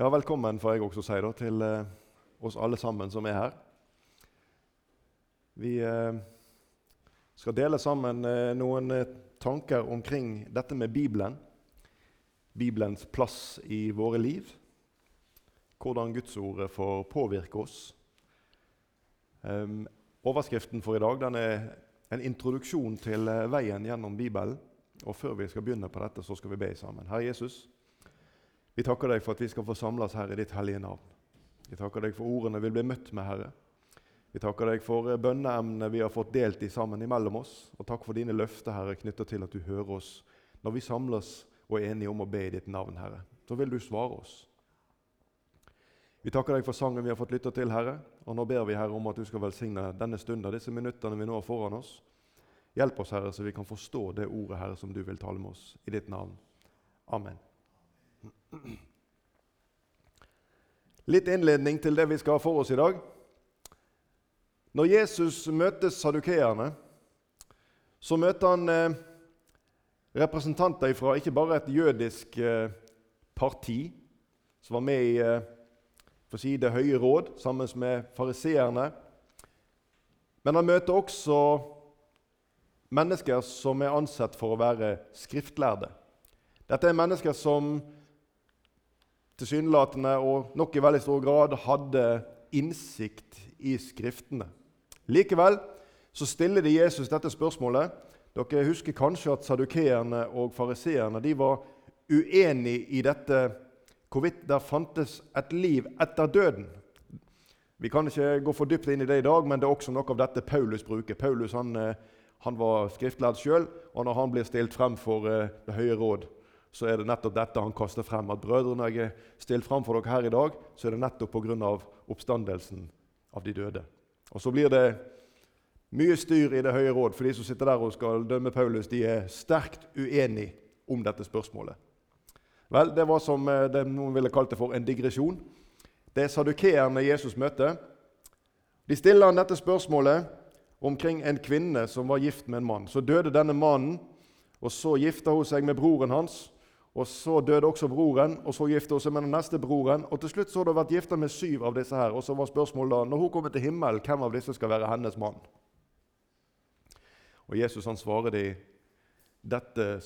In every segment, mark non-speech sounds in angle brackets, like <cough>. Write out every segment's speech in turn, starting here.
Ja, velkommen får jeg også si da, til eh, oss alle sammen som er her. Vi eh, skal dele sammen eh, noen eh, tanker omkring dette med Bibelen. Bibelens plass i våre liv. Hvordan Gudsordet får påvirke oss. Em, overskriften for i dag den er en introduksjon til eh, veien gjennom Bibelen. Og Før vi skal begynne på dette, så skal vi be sammen. Herre Jesus, vi takker deg for at vi skal få samles her i ditt hellige navn. Vi takker deg for ordene vi blir møtt med, Herre. Vi takker deg for eh, bønneemnene vi har fått delt i sammen imellom oss. Og takk for dine løfter, Herre, knytta til at du hører oss når vi samles og er enige om å be i ditt navn, Herre. Så vil du svare oss. Vi takker deg for sangen vi har fått lytta til, Herre. Og nå ber vi, Herre, om at du skal velsigne denne stunden, disse minuttene vi nå har foran oss. Hjelp oss, Herre, så vi kan forstå det ordet, Herre, som du vil tale med oss. I ditt navn. Amen. Litt innledning til det vi skal ha for oss i dag. Når Jesus møter sadukeerne, så møter han eh, representanter fra ikke bare et jødisk eh, parti, som var med i eh, si, Det høye råd sammen med fariseerne, men han møter også mennesker som er ansett for å være skriftlærde. Dette er mennesker som tilsynelatende og nok i veldig stor grad hadde innsikt i Skriftene. Likevel så stiller de Jesus dette spørsmålet. Dere husker kanskje at sadukeerne og fariseerne var uenige i dette hvorvidt der fantes et liv etter døden. Vi kan ikke gå for dypt inn i det i dag, men det er også noe av dette Paulus bruker. Paulus han, eh, han var skriftlærd sjøl, og når han blir stilt frem for eh, Det høye råd, så er det nettopp dette han kaster frem. At brødrene jeg er stilt frem for dere her i dag, så er det nettopp pga. oppstandelsen av de døde. Og så blir det mye styr i Det høye råd, for de som sitter der og skal dømme Paulus, de er sterkt uenige om dette spørsmålet. Vel, Det var som eh, det noen ville kalt det for en digresjon. Det er sadukeerne Jesus møtte. De stiller han dette spørsmålet omkring en kvinne som var gift med en mann. Så døde denne mannen, og så gifta hun seg med broren hans. Og Så døde også broren, og så gifta hun seg med den neste broren. Og Til slutt så hadde hun vært gifta med syv av disse. her, og så var spørsmålet da, Når hun kommer til himmelen, hvem av disse skal være hennes mann? Og Jesus han svarer de dette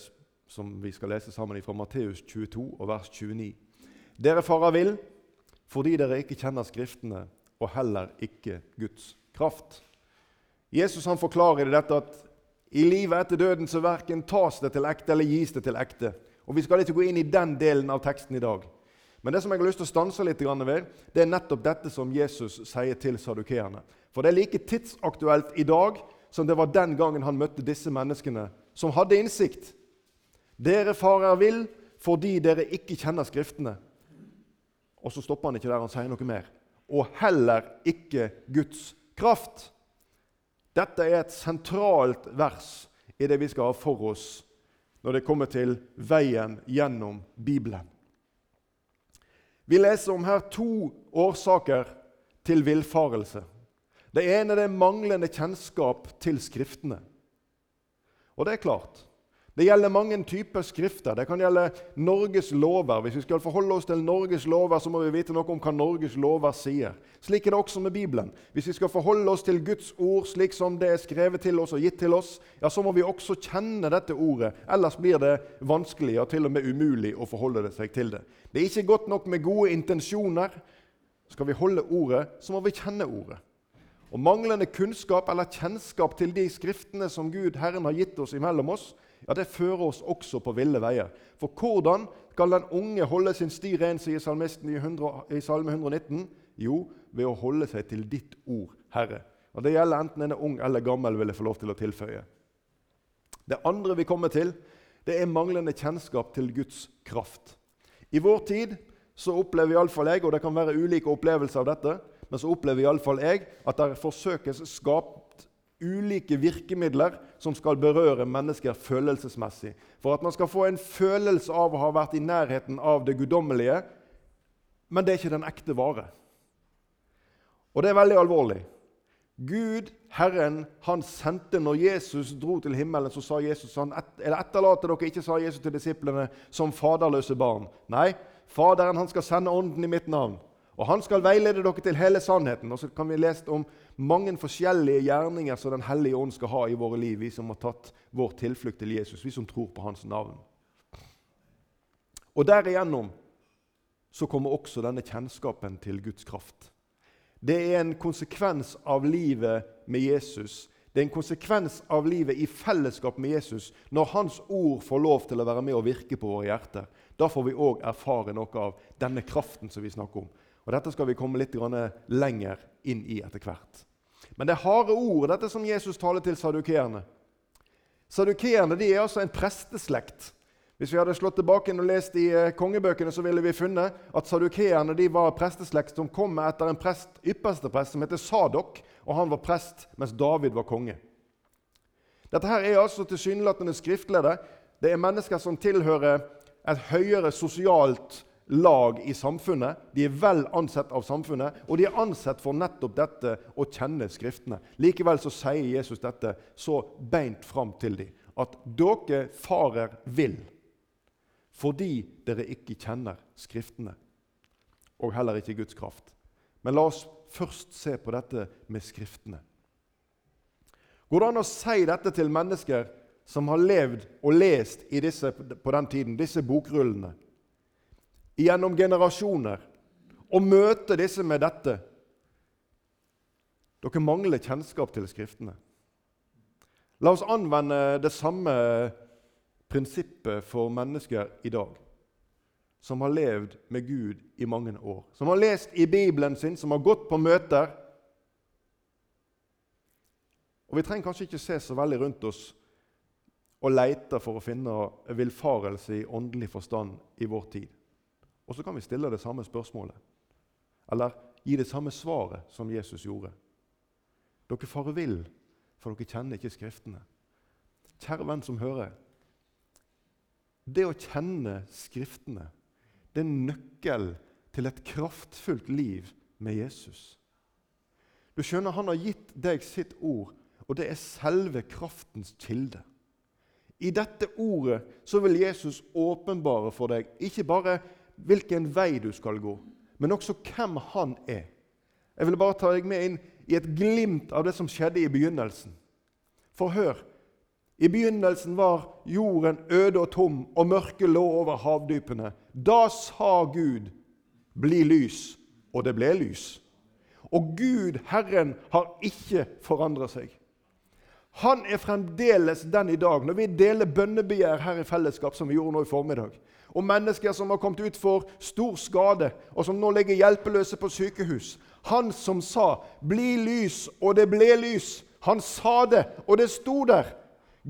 som vi skal lese sammen fra Matteus 22 og vers 29. Dere farer vill fordi dere ikke kjenner Skriftene og heller ikke Guds kraft. Jesus han forklarer i dette at i livet etter døden så verken tas det til ekte eller gis det til ekte. Og Vi skal ikke gå inn i den delen av teksten i dag. Men det som jeg har lyst til å stanse litt ved, det er nettopp dette som Jesus sier til sadukeerne. For det er like tidsaktuelt i dag som det var den gangen han møtte disse menneskene som hadde innsikt. Dere farer vill fordi dere ikke kjenner Skriftene. Og så stopper han ikke der, han sier noe mer. Og heller ikke Guds kraft. Dette er et sentralt vers i det vi skal ha for oss når det kommer til veien gjennom Bibelen. Vi leser om her to årsaker til villfarelse. Det ene er manglende kjennskap til Skriftene. Og det er klart, det gjelder mange typer skrifter. Det kan gjelde Norges lover. Hvis vi skal forholde oss til Norges lover, så må vi vite noe om hva Norges lover sier. Slik er det også med Bibelen. Hvis vi skal forholde oss til Guds ord slik som det er skrevet til oss og gitt til oss, ja, så må vi også kjenne dette ordet. Ellers blir det vanskelig og til og med umulig å forholde seg til det. Det er ikke godt nok med gode intensjoner. Skal vi holde ordet, så må vi kjenne ordet. Og Manglende kunnskap eller kjennskap til de skriftene som Gud, Herren, har gitt oss imellom oss, ja, det fører oss også på ville veier. For hvordan skal den unge holde sin sti ren, sier salmisten i, 100, i Salme 119? Jo, ved å holde seg til ditt ord, Herre. Og Det gjelder enten en er ung eller gammel, vil jeg få lov til å tilføye. Det andre vi kommer til, det er manglende kjennskap til Guds kraft. I vår tid så opplever iallfall jeg, og det kan være ulike opplevelser av dette, men så opplever iallfall jeg at det forsøkes skapt ulike virkemidler som skal berøre mennesker følelsesmessig. For at man skal få en følelse av å ha vært i nærheten av det guddommelige. Men det er ikke den ekte vare. Og det er veldig alvorlig. Gud, Herren, han sendte når Jesus dro til himmelen, så sa Jesus han eller etterlater dere ikke, sa Jesus til disiplene, som faderløse barn. Nei, Faderen han skal sende Ånden i mitt navn. Og han skal veilede dere til hele sannheten. Og så kan vi lese om mange forskjellige gjerninger som Den hellige ånd skal ha i våre liv, vi som har tatt vår tilflukt til Jesus, vi som tror på hans navn. Og derigjennom så kommer også denne kjennskapen til Guds kraft. Det er en konsekvens av livet med Jesus. Det er en konsekvens av livet i fellesskap med Jesus når Hans ord får lov til å være med og virke på våre hjerter. Da får vi òg erfare noe av denne kraften som vi snakker om. Og Dette skal vi komme litt lenger inn i etter hvert. Men det harde ord, dette som Jesus taler til sadukeerne. Sadukeerne er altså en presteslekt. Hvis vi hadde slått tilbake og lest i eh, kongebøkene, så ville vi funnet at sadukeerne var presteslekt som kom etter en prest, ypperste prest som heter Sadok, og han var prest mens David var konge. Dette her er altså tilsynelatende skriftlærde. Det er mennesker som tilhører et høyere sosialt lag i samfunnet. De er vel ansett av samfunnet, og de er ansett for nettopp dette å kjenne Skriftene. Likevel så sier Jesus dette så beint fram til dem, at dere farer vill fordi dere ikke kjenner Skriftene, og heller ikke Guds kraft. Men la oss først se på dette med Skriftene. Går det an å si dette til mennesker som har levd og lest disse, på den tiden, disse bokrullene? Gjennom generasjoner og møte disse med dette. Dere mangler kjennskap til Skriftene. La oss anvende det samme prinsippet for mennesker i dag, som har levd med Gud i mange år, som har lest i Bibelen sin, som har gått på møter. Og Vi trenger kanskje ikke se så veldig rundt oss og lete for å finne villfarelse i åndelig forstand i vår tid. Og så kan vi stille det samme spørsmålet. Eller gi det samme svaret som Jesus gjorde. Dere farer vill, for dere kjenner ikke Skriftene. Kjære venn som hører. Det å kjenne Skriftene det er nøkkel til et kraftfullt liv med Jesus. Du skjønner, Han har gitt deg sitt ord, og det er selve kraftens kilde. I dette ordet så vil Jesus åpenbare for deg ikke bare hvilken vei du skal gå, men også hvem han er. Jeg vil bare ta deg med inn i et glimt av det som skjedde i begynnelsen. For hør. I begynnelsen var jorden øde og tom, og mørket lå over havdypene. Da sa Gud, 'Bli lys', og det ble lys. Og Gud, Herren, har ikke forandret seg. Han er fremdeles den i dag, når vi deler bønnebegjær her i fellesskap, som vi gjorde nå i formiddag om mennesker som har kommet ut for stor skade, og som nå ligger hjelpeløse på sykehus. Han som sa 'bli lys', og det ble lys. Han sa det, og det sto der.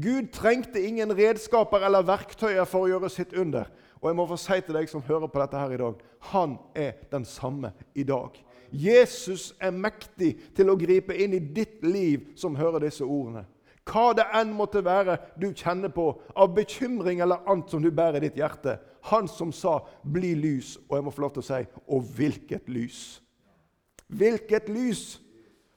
Gud trengte ingen redskaper eller verktøyer for å gjøre sitt under. Og jeg må få si til deg som hører på dette her i dag, han er den samme i dag. Jesus er mektig til å gripe inn i ditt liv som hører disse ordene. Hva det enn måtte være du kjenner på av bekymring eller annet som du bærer i ditt hjerte. Han som sa 'bli lys', og jeg må få lov til å si 'og hvilket lys'. Hvilket lys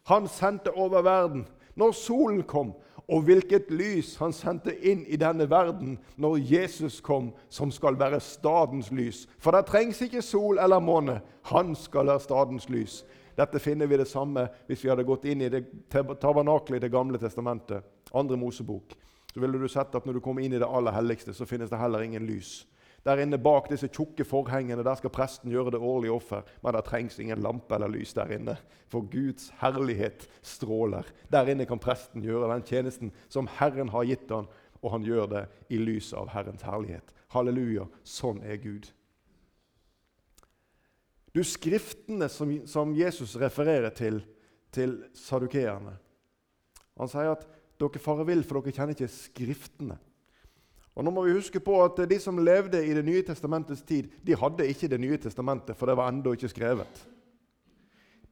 han sendte over verden når solen kom, og hvilket lys han sendte inn i denne verden når Jesus kom, som skal være stadens lys. For det trengs ikke sol eller måne. Han skal være stadens lys. Dette finner vi det samme hvis vi hadde gått inn i det tabernaklet i Det gamle testamentet, andre Mosebok. Så ville du sett at Når du kommer inn i det aller helligste, så finnes det heller ingen lys. Der inne bak disse tjukke forhengene der skal presten gjøre det årlige offer. Men det trengs ingen lampe eller lys der inne, for Guds herlighet stråler. Der inne kan presten gjøre den tjenesten som Herren har gitt han, og han gjør det i lys av Herrens herlighet. Halleluja, sånn er Gud. Du, Skriftene som, som Jesus refererer til, til sadukeerne Han sier at dere farer vill, for dere kjenner ikke Skriftene. Og nå må vi huske på at De som levde i Det nye testamentets tid, de hadde ikke Det nye testamentet, for det var ennå ikke skrevet.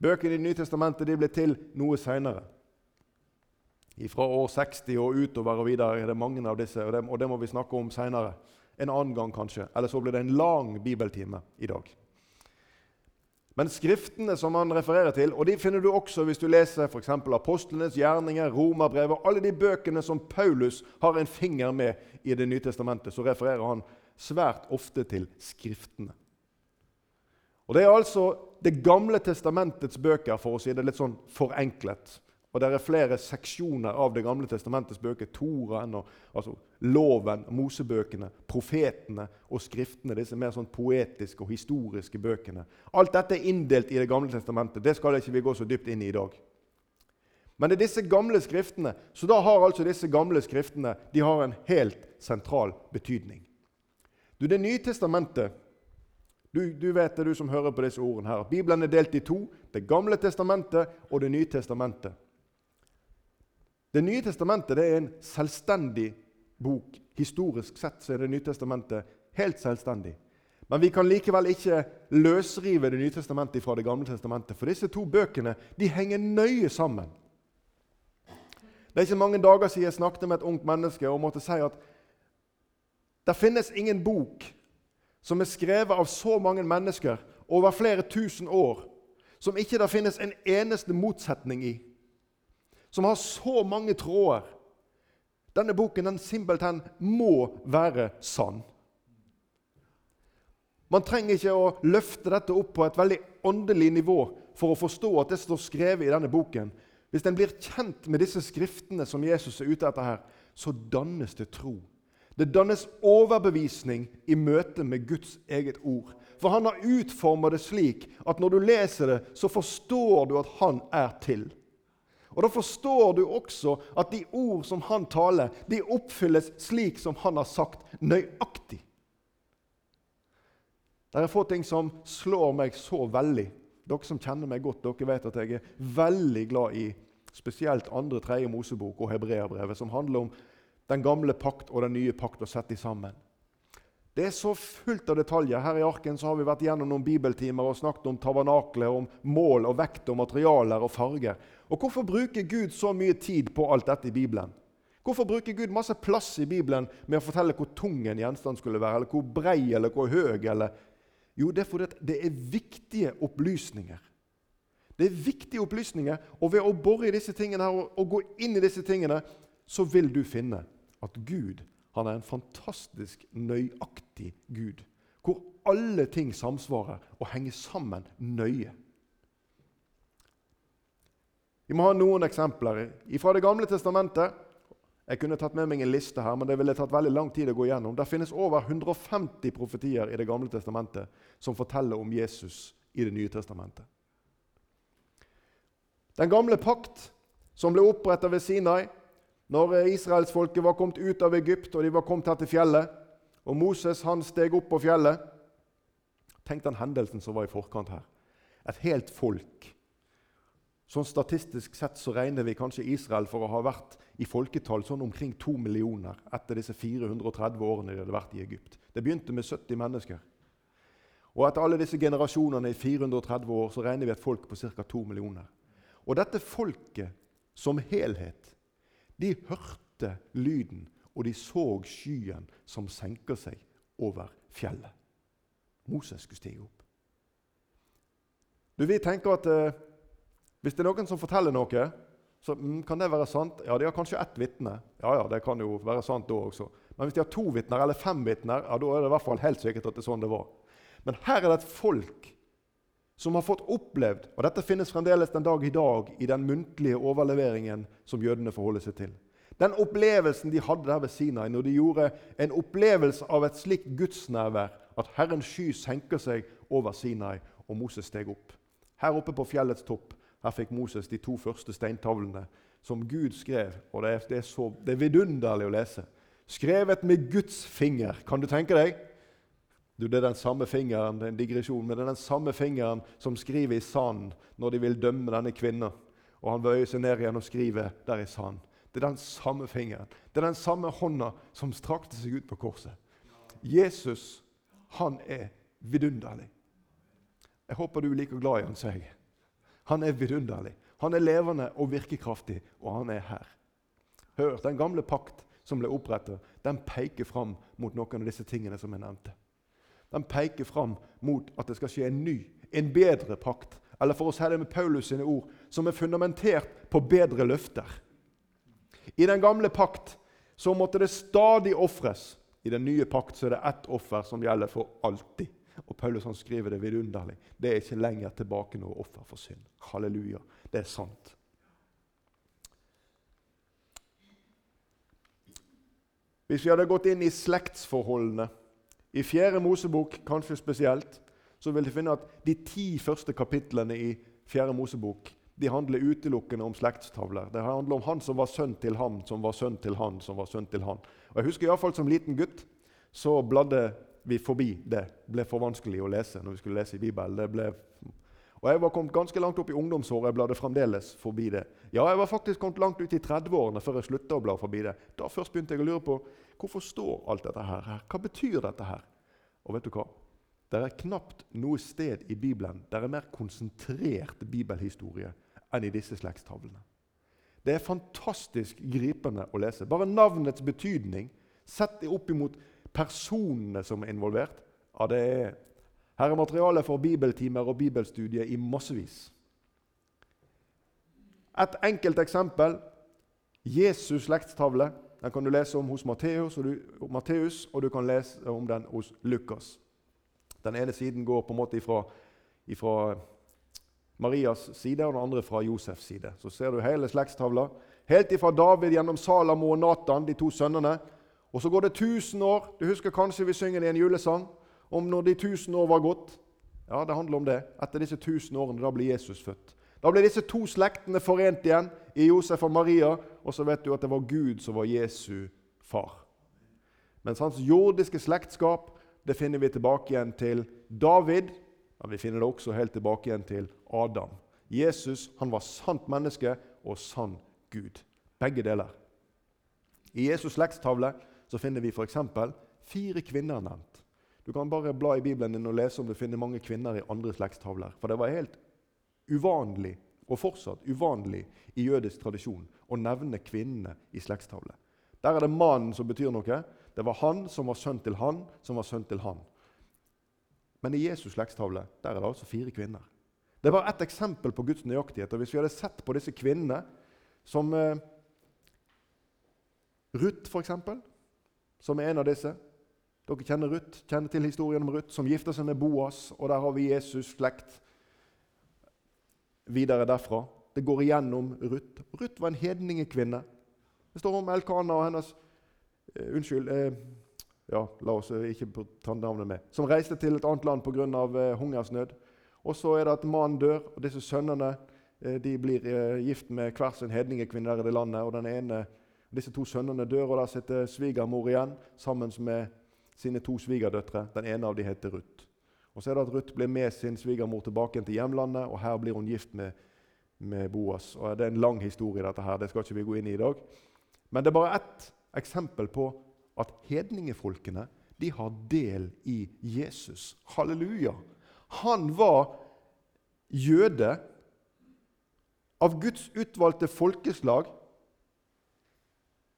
Bøkene i Det nye testamentet de ble til noe seinere. Fra år 60 og utover og videre er det mange av disse, og det, og det må vi snakke om seinere. En annen gang, kanskje. Eller så blir det en lang bibeltime i dag. Men skriftene som han refererer til, og de finner du også hvis du leser f.eks. apostlenes gjerninger, romerbrevet, alle de bøkene som Paulus har en finger med i Det nye testamentet, så refererer han svært ofte til Skriftene. Og Det er altså Det gamle testamentets bøker, for å si det litt sånn forenklet. Og Det er flere seksjoner av Det gamle testamentets bøker. Toraen, altså Loven, Mosebøkene, profetene og skriftene. Disse mer sånn poetiske og historiske bøkene. Alt dette er inndelt i Det gamle testamentet. Det skal ikke vi gå så dypt inn i i dag. Men det er disse gamle skriftene, så da har altså disse gamle skriftene de har en helt sentral betydning. Du, Det nye testamentet du, du, vet det, du som hører på disse ordene her. Bibelen er delt i to. Det gamle testamentet og Det nye testamentet. Det nye testamentet det er en selvstendig bok. Historisk sett så er Det nye testamentet helt selvstendig. Men vi kan likevel ikke løsrive Det nye testamentet fra Det gamle testamentet. For disse to bøkene de henger nøye sammen. Det er ikke mange dager siden jeg snakket med et ungt menneske og måtte si at det finnes ingen bok som er skrevet av så mange mennesker over flere tusen år, som ikke det finnes en eneste motsetning i, som har så mange tråder. Denne boken den simpelthen må være sann. Man trenger ikke å løfte dette opp på et veldig åndelig nivå for å forstå at det står skrevet i denne boken. Hvis en blir kjent med disse skriftene som Jesus er ute etter her, så dannes det tro. Det dannes overbevisning i møte med Guds eget ord. For han har utformet det slik at når du leser det, så forstår du at han er til. Og Da forstår du også at de ord som han taler, de oppfylles slik som han har sagt, nøyaktig. Det er få ting som slår meg så veldig dere som kjenner meg godt, dere vet at jeg er veldig glad i spesielt andre, tredje Mosebok og Hebreabrevet, som handler om den gamle pakt og den nye pakt og sett de sammen. Det er så fullt av detaljer. Her i arken så har vi vært gjennom noen bibeltimer og snakket om tabernakler, om mål og vekt og materialer og farger. Og Hvorfor bruker Gud så mye tid på alt dette i Bibelen? Hvorfor bruker Gud masse plass i Bibelen med å fortelle hvor tung en gjenstand skulle være, eller hvor brei eller hvor høy eller jo, det er fordi det er viktige opplysninger. Det er viktige opplysninger, og ved å bore i disse tingene her, og, gå inn i disse tingene, så vil du finne at Gud han er en fantastisk nøyaktig Gud. Hvor alle ting samsvarer og henger sammen nøye. Vi må ha noen eksempler fra Det gamle testamentet. Jeg kunne tatt med meg en liste her, men det ville tatt veldig lang tid å gå igjennom. Det finnes over 150 profetier i Det gamle testamentet som forteller om Jesus i Det nye testamentet. Den gamle pakt som ble opprettet ved Sinai når israelsfolket var kommet ut av Egypt og de var kommet her til fjellet, og Moses han steg opp på fjellet Tenk den hendelsen som var i forkant her. Et helt folk Sånn Statistisk sett så regner vi kanskje Israel for å ha vært i folketall sånn omkring to millioner etter disse 430 årene de hadde vært i Egypt. Det begynte med 70 mennesker. Og etter alle disse generasjonene i 430 år så regner vi et folk på ca. to millioner. Og dette folket som helhet, de hørte lyden, og de så skyen som senker seg over fjellet. Moses skulle stige opp. Du, Vi tenker at eh, hvis det er noen som forteller noe, så mm, kan det være sant. Ja, De har kanskje ett vitne. Ja, ja, det kan jo være sant da også. Men hvis de har to vitner eller fem vitner, ja, da er det i hvert fall helt sikkert at det er sånn det var. Men her er det et folk som har fått opplevd, og dette finnes fremdeles den dag i dag i den muntlige overleveringen som jødene forholder seg til. Den opplevelsen de hadde der ved Sinai, når de gjorde en opplevelse av et slikt gudsnærvær, at Herrens sky senker seg over Sinai, og Moses steg opp. Her oppe på fjellets topp her fikk Moses de to første steintavlene som Gud skrev. og Det er, det er, så, det er vidunderlig å lese. Skrevet med Guds finger. Kan du tenke deg? Du, Det er den samme fingeren det er en digresjon, men det er den samme fingeren som skriver i sand når de vil dømme denne kvinnen. Og han bøyer seg ned igjen og skriver der i sand. Det er den samme fingeren. Det er den samme hånda som strakte seg ut på korset. Jesus, han er vidunderlig. Jeg håper du er like glad i han som jeg. Han er vidunderlig. Han er levende og virkekraftig, og han er her. Hør, den gamle pakt som ble opprettet, den peker fram mot noen av disse tingene som jeg nevnte. Den peker fram mot at det skal skje en ny, en bedre pakt. Eller for å si det med Paulus sine ord, som er fundamentert på bedre løfter. I den gamle pakt så måtte det stadig ofres. I den nye pakt så er det ett offer som gjelder for alltid. Og Paulus han skriver det vidunderlig. Det er ikke lenger tilbake noe offer for synd. Halleluja. Det er sant. Hvis vi hadde gått inn i slektsforholdene, i Fjerde Mosebok kanskje spesielt, så vil vi finne at de ti første kapitlene i Fjerde Mosebok de handler utelukkende om slektstavler. Det handler om han som var sønn til ham, som var sønn til han, som var sønn til han. Og jeg husker i fall Som liten gutt så bladde vi forbi det. Det ble for vanskelig å lese når vi skulle lese i Bibelen. Ble og Jeg var kommet ganske langt opp i ungdomsåret. Jeg bladde fremdeles forbi det. Ja, jeg var faktisk kommet langt ut i 30-årene før jeg slutta å bla forbi det. Da først begynte jeg å lure på hvorfor står alt dette her? Hva betyr dette her? Og vet du hva? Det er knapt noe sted i Bibelen der er mer konsentrert bibelhistorie enn i disse slektstavlene. Det er fantastisk gripende å lese. Bare navnets betydning, sett opp imot personene som er involvert. Ja, det er, her er materiale for bibeltimer og bibelstudier i massevis. Et enkelt eksempel Jesus' slektstavle. Den kan du lese om hos Matteus, og du, Matteus, og du kan lese om den hos Lukas. Den ene siden går på en måte ifra, ifra Marias side, og den andre fra Josefs side. Så ser du hele slektstavla. Helt ifra David gjennom Salamo og Natan, de to sønnene. Og så går det 1000 år. Du husker kanskje vi synger det i en julesang om når de 1000 år var gått. Ja, det handler om det. Etter disse 1000 årene, da blir Jesus født. Da ble disse to slektene forent igjen i Josef og Maria. Og så vet du at det var Gud som var Jesu far. Mens hans jordiske slektskap det finner vi tilbake igjen til David. Men vi finner det også helt tilbake igjen til Adam. Jesus han var sant menneske og sann Gud. Begge deler. I Jesus' slektstavle så finner vi f.eks. fire kvinner nevnt. Du kan bare bla i Bibelen din og lese om du finner mange kvinner i andre slektstavler. For det var helt uvanlig, og fortsatt uvanlig, i jødisk tradisjon å nevne kvinnene i slektstavle. Der er det mannen som betyr noe. Det var han som var sønn til han, som var sønn til han. Men i Jesus' slektstavle der er det altså fire kvinner. Det er bare ett eksempel på Guds nøyaktighet. og Hvis vi hadde sett på disse kvinnene som eh, Ruth, f.eks., som er en av disse Dere kjenner Ruth, kjenner til historien om Ruth, som gifter seg med Boas. og Der har vi Jesus' slekt videre derfra. Det går igjennom Ruth. Ruth var en hedningekvinne. Det står om Elkana og hennes uh, Unnskyld. Uh, ja, la oss ikke ta navnet med. Som reiste til et annet land pga. Uh, hungersnød. Og så er det at mannen dør, og disse sønnene uh, de blir uh, gift med hver sin hedningekvinne der i det landet. og den ene, Disse to sønnene dør, og der sitter svigermor igjen sammen med sine to svigerdøtre. Den ene av dem heter Ruth. Og så er det at Ruth blir med sin svigermor tilbake til hjemlandet, og her blir hun gift med, med Boas. Og Det er en lang historie, dette her, det skal ikke vi gå inn i i dag. Men det er bare ett eksempel på at hedningefolkene de har del i Jesus. Halleluja! Han var jøde av Guds utvalgte folkeslag,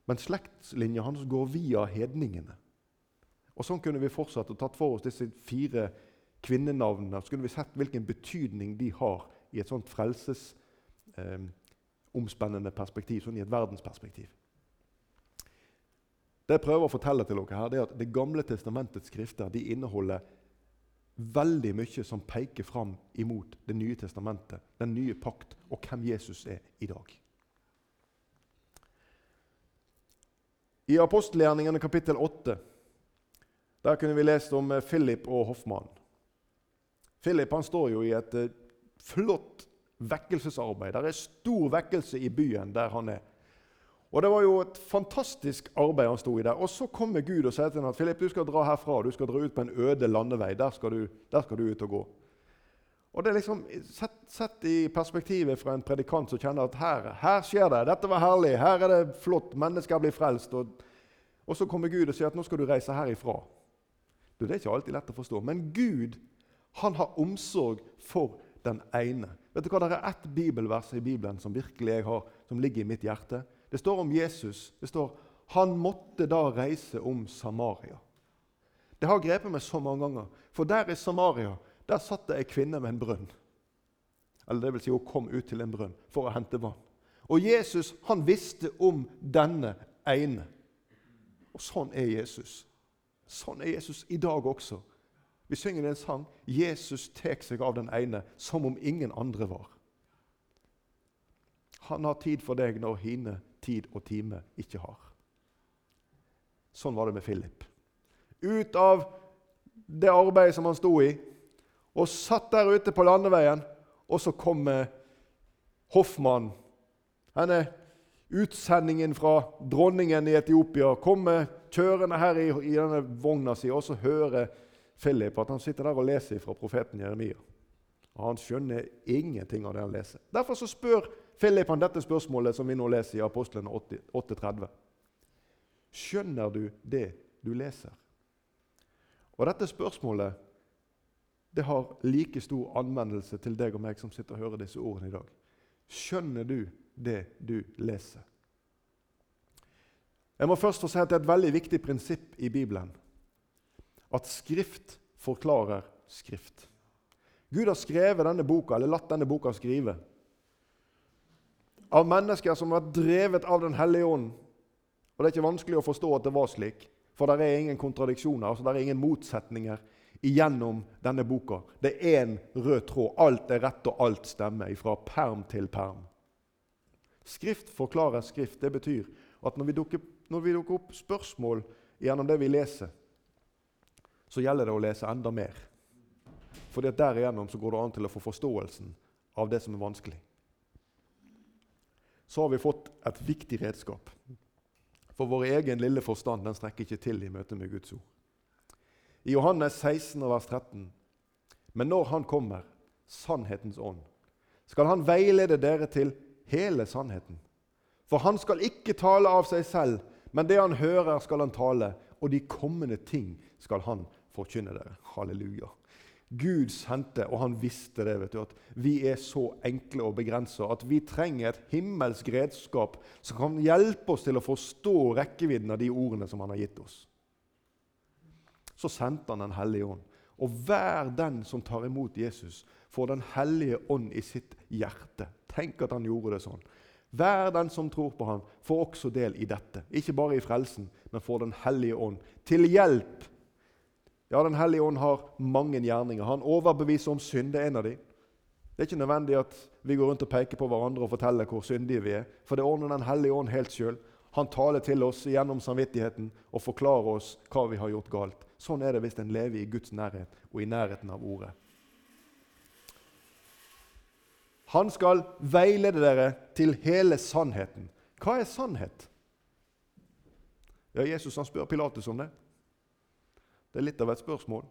men slektslinja hans går via hedningene. Og Sånn kunne vi fortsatt og tatt for oss disse fire kvinnenavnene. Så kunne vi sett hvilken betydning de har i et sånt frelsesomspennende eh, perspektiv, sånn i et verdensperspektiv. Det jeg prøver å fortelle til dere her, det er at Det gamle testamentets skrifter de inneholder veldig mye som peker fram imot Det nye testamentet, den nye pakt, og hvem Jesus er i dag. I apostelgjerningene kapittel 8 der kunne vi lest om eh, Philip og hoffmannen. Philip han står jo i et eh, flott vekkelsesarbeid. Det er stor vekkelse i byen der han er. Og Det var jo et fantastisk arbeid han sto i der. Og Så kommer Gud og sier til ham at Philip, du skal dra herfra. Du skal dra ut på en øde landevei. Der skal du, der skal du ut og gå. Og det er liksom, sett, sett, i perspektivet fra en predikant som kjenner at her, her, skjer det. Dette var herlig. Her er det flott. Mennesker blir frelst. Og, og så kommer Gud og sier at nå skal du reise herifra. Det er ikke alltid lett å forstå. Men Gud han har omsorg for den ene. Vet du hva, Det er ett bibelvers i Bibelen som virkelig jeg har, som ligger i mitt hjerte. Det står om Jesus. Det står han måtte da reise om Samaria. Det har grepet meg så mange ganger. For der i Samaria der satt det ei kvinne med en brønn. Eller det vil si, hun kom ut til en brønn for å hente vann. Og Jesus han visste om denne ene. Og sånn er Jesus. Sånn er Jesus i dag også. Vi synger en sang 'Jesus tek seg av den ene som om ingen andre var'. Han har tid for deg når hine tid og time ikke har. Sånn var det med Philip. Ut av det arbeidet som han sto i, og satt der ute på landeveien, og så kommer hoffmannen. Denne utsendingen fra dronningen i Etiopia kommer kjørende her i, i denne vogna si, og så hører Philip at han sitter der og leser fra profeten Jeremia. Og Han skjønner ingenting av det han leser. Derfor så spør Philip han dette spørsmålet som vi nå leser i Apostlene 8.30. Skjønner du det du leser? Og Dette spørsmålet det har like stor anvendelse til deg og meg som sitter og hører disse ordene i dag. Skjønner du det du leser? Jeg må først få si at Det er et veldig viktig prinsipp i Bibelen at Skrift forklarer Skrift. Gud har skrevet denne boka, eller latt denne boka skrive av mennesker som har vært drevet av Den hellige ånd. Og Det er ikke vanskelig å forstå at det var slik, for det er ingen kontradiksjoner, altså det er ingen motsetninger igjennom denne boka. Det er én rød tråd. Alt er rett, og alt stemmer, fra perm til perm. Skrift forklarer Skrift. Det betyr at når vi dukker, når vi dukker opp spørsmål gjennom det vi leser, så gjelder det å lese enda mer. Fordi at Derigjennom så går det an til å få forståelsen av det som er vanskelig. Så har vi fått et viktig redskap. For vår egen lille forstand den strekker ikke til i møte med Guds ord. I Johannes 16, vers 13.: Men når Han kommer, sannhetens ånd, skal Han veilede dere til hele sannheten. For Han skal ikke tale av seg selv, men det Han hører, skal Han tale, og de kommende ting skal Han forkynne dere. Halleluja. Gud sendte, og han visste det, vet du, at vi er så enkle og begrensa at vi trenger et himmelsk redskap som kan hjelpe oss til å forstå rekkevidden av de ordene som han har gitt oss. Så sendte han Den hellige ånd. Og hver den som tar imot Jesus, får Den hellige ånd i sitt hjerte. Tenk at han gjorde det sånn. Hver den som tror på ham, får også del i dette. Ikke bare i frelsen, men får Den hellige ånd til hjelp ja, Den hellige ånd har mange gjerninger. Han overbeviser om synd. Det er en av dem. Det er ikke nødvendig at vi går rundt og peker på hverandre og forteller hvor syndige vi er. For det ordner Den hellige ånd helt sjøl. Han taler til oss gjennom samvittigheten og forklarer oss hva vi har gjort galt. Sånn er det hvis en lever i Guds nærhet og i nærheten av Ordet. Han skal veilede dere til hele sannheten. Hva er sannhet? Ja, Jesus han spør Pilatus om det. Det er litt av et spørsmål.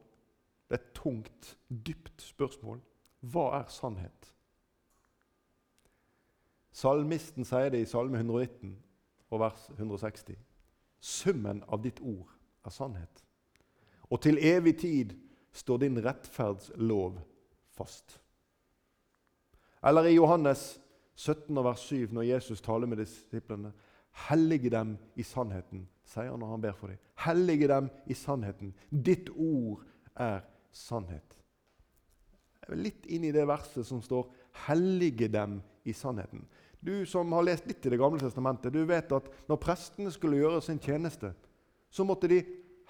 Det er et tungt, dypt spørsmål. Hva er sannhet? Salmisten sier det i Salme 119 og vers 160. Summen av ditt ord er sannhet. Og til evig tid står din rettferdslov fast. Eller i Johannes 17, vers 7, når Jesus taler med disiplene. Hellige dem i sannheten, sier han når han ber for dem. Hellige dem i sannheten. Ditt ord er sannhet. Jeg vil litt inn i det verset som står 'hellige dem i sannheten'. Du som har lest litt i Det gamle testamentet, du vet at når prestene skulle gjøre sin tjeneste, så måtte de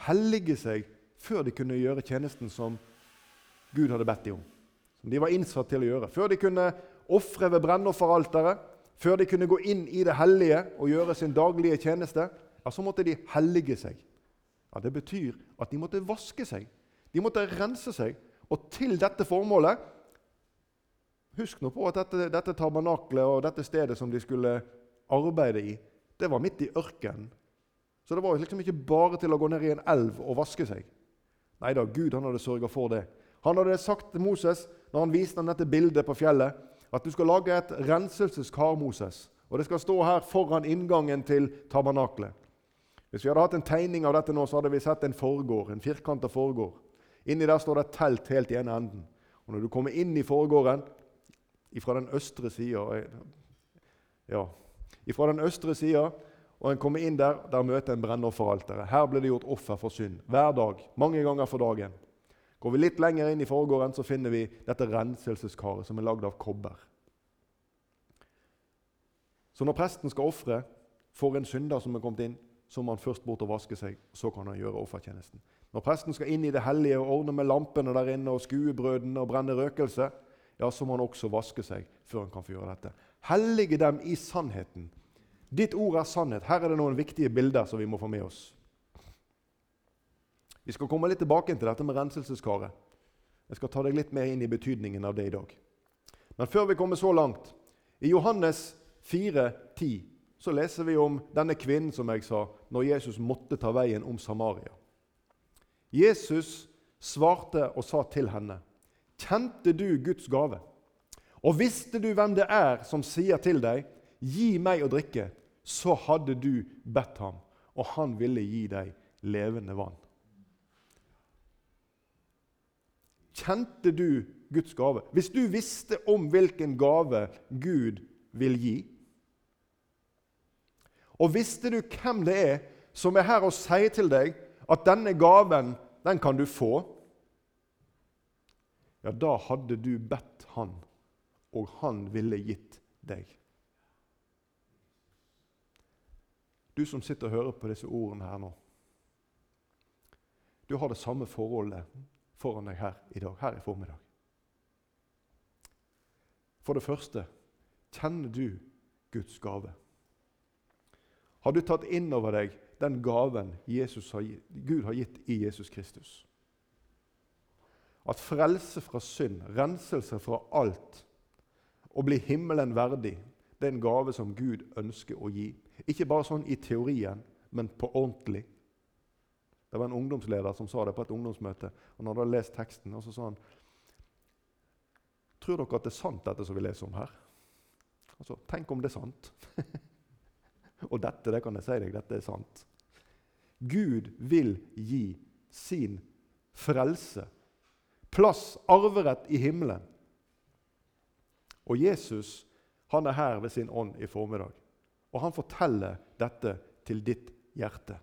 hellige seg før de kunne gjøre tjenesten som Gud hadde bedt dem om. Som de var innsatt til å gjøre. Før de kunne ofre ved brennofferalteret, før de kunne gå inn i det hellige og gjøre sin daglige tjeneste, ja, så måtte de hellige seg. Ja, Det betyr at de måtte vaske seg. De måtte rense seg. Og til dette formålet Husk nå på at dette, dette tabernaklet og dette stedet som de skulle arbeide i, det var midt i ørkenen. Så det var liksom ikke bare til å gå ned i en elv og vaske seg. Nei da, Gud han hadde sørga for det. Han hadde sagt til Moses når han viste ham dette bildet på fjellet, at du skal lage et renselseskar, Moses. Og det skal stå her foran inngangen til tabernaklet. Hvis vi hadde hatt en tegning av dette nå, så hadde vi sett en forgård, en firkanta forgård. Inni der står det et telt helt i ene enden. Og Når du kommer inn i forgården fra den østre sida ja, ifra den østre sida, og en kommer inn der, der møter en brennofferalteret. Her ble det gjort offer for synd hver dag, mange ganger for dagen. Går vi litt lenger inn i forgården, så finner vi dette renselseskaret som er lagd av kobber. Så når presten skal ofre for en synder som er kommet inn, så må han først bort og vaske seg, så kan han gjøre offertjenesten. Når presten skal inn i det hellige og ordne med lampene der inne og skue brødene og brenne røkelse, ja, så må han også vaske seg før han kan få gjøre dette. Hellige dem i sannheten. Ditt ord er sannhet. Her er det noen viktige bilder som vi må få med oss. Vi skal komme litt tilbake til dette med renselseskaret. Jeg skal ta deg litt mer inn i betydningen av det i dag. Men før vi kommer så langt I Johannes 4, 10, så leser vi om denne kvinnen som jeg sa, når Jesus måtte ta veien om Samaria. Jesus svarte og sa til henne, 'Kjente du Guds gave?' 'Og visste du hvem det er som sier til deg:" 'Gi meg å drikke', så hadde du bedt ham, og han ville gi deg levende vann. Kjente du Guds gave? Hvis du visste om hvilken gave Gud vil gi, og visste du hvem det er som er her og sier til deg at denne gaven, den kan du få, ja, da hadde du bedt han, og han ville gitt deg. Du som sitter og hører på disse ordene her nå. Du har det samme forholdet foran deg her i dag, her i formiddag. For det første kjenner du Guds gave. Har du tatt inn over deg den gaven har, Gud har gitt i Jesus Kristus? At frelse fra synd, renselse fra alt, å bli himmelen verdig, det er en gave som Gud ønsker å gi. Ikke bare sånn i teorien, men på ordentlig. Det var en ungdomsleder som sa det på et ungdomsmøte. og han hadde lest teksten, og så sa han Tror dere at det er sant, dette som vi leser om her? Altså, Tenk om det er sant. <laughs> og dette det kan jeg si deg, dette er sant. Gud vil gi sin frelse, plass, arverett i himmelen. Og Jesus han er her ved sin ånd i formiddag, og han forteller dette til ditt hjerte.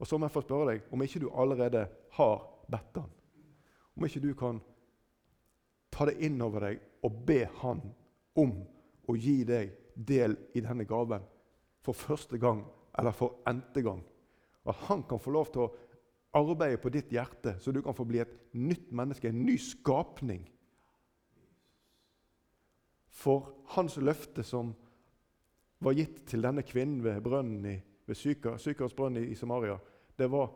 Og så må jeg få spørre deg om ikke du allerede har bedt han. Om ikke du kan ta det inn over deg og be han om å gi deg del i denne gaven for første gang eller for n-te gang. At han kan få lov til å arbeide på ditt hjerte, så du kan få bli et nytt menneske, en ny skapning. For hans løfte som var gitt til denne kvinnen ved brønnen i ved Sykers brønn i Samaria, det var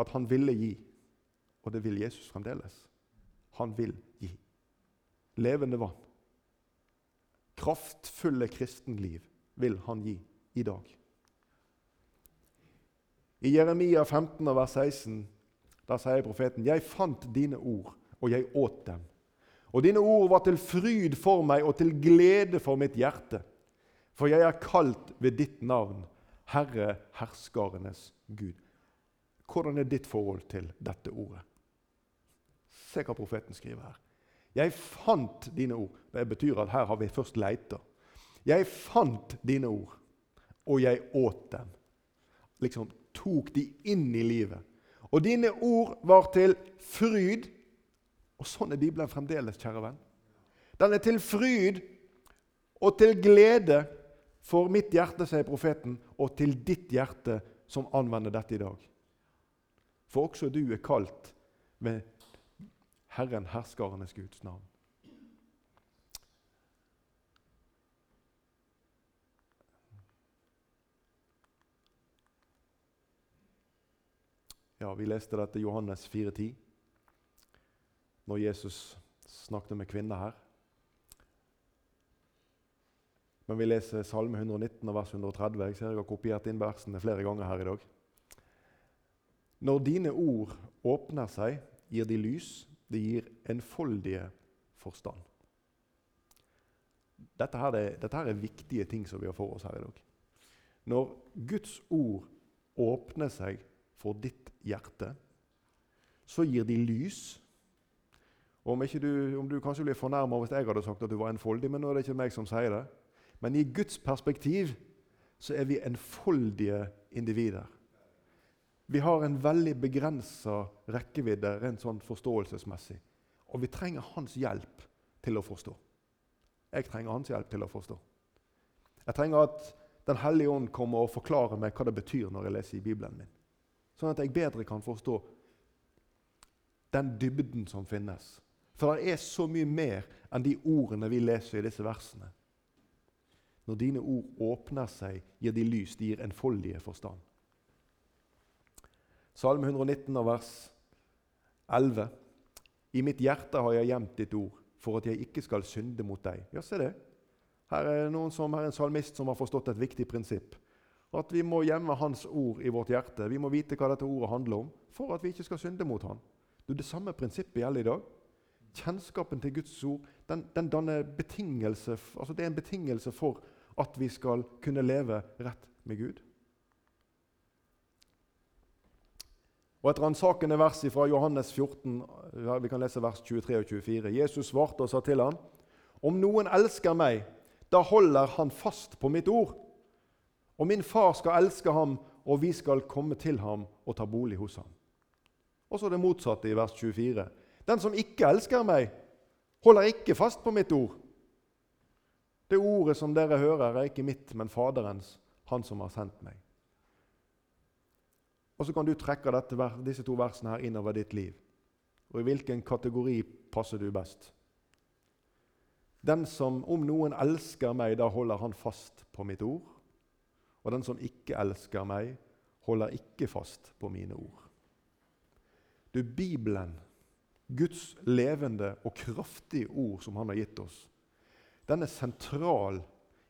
at han ville gi. Og det vil Jesus fremdeles. Han vil gi. Levende vann. Kraftfulle kristenliv vil han gi i dag. I Jeremia 15, vers 16 der sier profeten.: Jeg fant dine ord, og jeg åt dem. Og dine ord var til fryd for meg og til glede for mitt hjerte. For jeg er kalt ved ditt navn, Herre herskarenes Gud. Hvordan er ditt forhold til dette ordet? Se hva profeten skriver her. Jeg fant dine ord. Det betyr at her har vi først leita. Jeg fant dine ord, og jeg åt dem. Liksom tok de inn i livet. Og dine ord var til fryd. Og sånn er Bibelen fremdeles, kjære venn. Den er til fryd og til glede for mitt hjerte, sier profeten, og til ditt hjerte som anvender dette i dag. For også du er kalt med Herren herskarenes Guds navn. Ja, Vi leste dette i Johannes 4,10, når Jesus snakket med kvinner her. Men vi leser Salme 119 og vers 130. Jeg ser jeg har kopiert inn versene flere ganger her i dag. Når dine ord åpner seg, gir de lys, de gir enfoldige forstand. Dette her, er, dette her er viktige ting som vi har for oss her i dag. Når Guds ord åpner seg for ditt hjerte, så gir de lys. Og om, du, om du kanskje blir fornærma hvis jeg hadde sagt at du var enfoldig, men nå er det ikke meg som sier det. Men i Guds perspektiv så er vi enfoldige individer. Vi har en veldig begrensa rekkevidde rent sånn forståelsesmessig. Og vi trenger hans hjelp til å forstå. Jeg trenger hans hjelp til å forstå. Jeg trenger at Den hellige ånd kommer og forklarer meg hva det betyr når jeg leser i Bibelen min. sånn at jeg bedre kan forstå den dybden som finnes. For det er så mye mer enn de ordene vi leser i disse versene. Når dine ord åpner seg, gir de lys, de gir enfoldige forstand. Salme 119 vers 11. I mitt hjerte har jeg gjemt ditt ord, for at jeg ikke skal synde mot deg. Ja, se det. Her er noen som er en salmist som har forstått et viktig prinsipp. At vi må gjemme Hans ord i vårt hjerte. Vi må vite hva dette ordet handler om, for at vi ikke skal synde mot Han. Du, det samme prinsippet gjelder i dag. Kjennskapen til Guds ord den, den danner betingelse, altså det er en betingelse for at vi skal kunne leve rett med Gud. Og Et ransakende vers fra Johannes 14, vi kan lese vers 23 og 24. Jesus svarte og sa til ham, Om noen elsker meg, da holder han fast på mitt ord. Og min far skal elske ham, og vi skal komme til ham og ta bolig hos ham. Og så det motsatte i vers 24. Den som ikke elsker meg, holder ikke fast på mitt ord. Det ordet som dere hører, er ikke mitt, men Faderens, han som har sendt meg. Og Så kan du trekke dette, disse to versene her innover ditt liv. Og I hvilken kategori passer du best? Den som om noen elsker meg, da holder han fast på mitt ord. Og den som ikke elsker meg, holder ikke fast på mine ord. Du, Bibelen, Guds levende og kraftige ord som han har gitt oss, den er sentral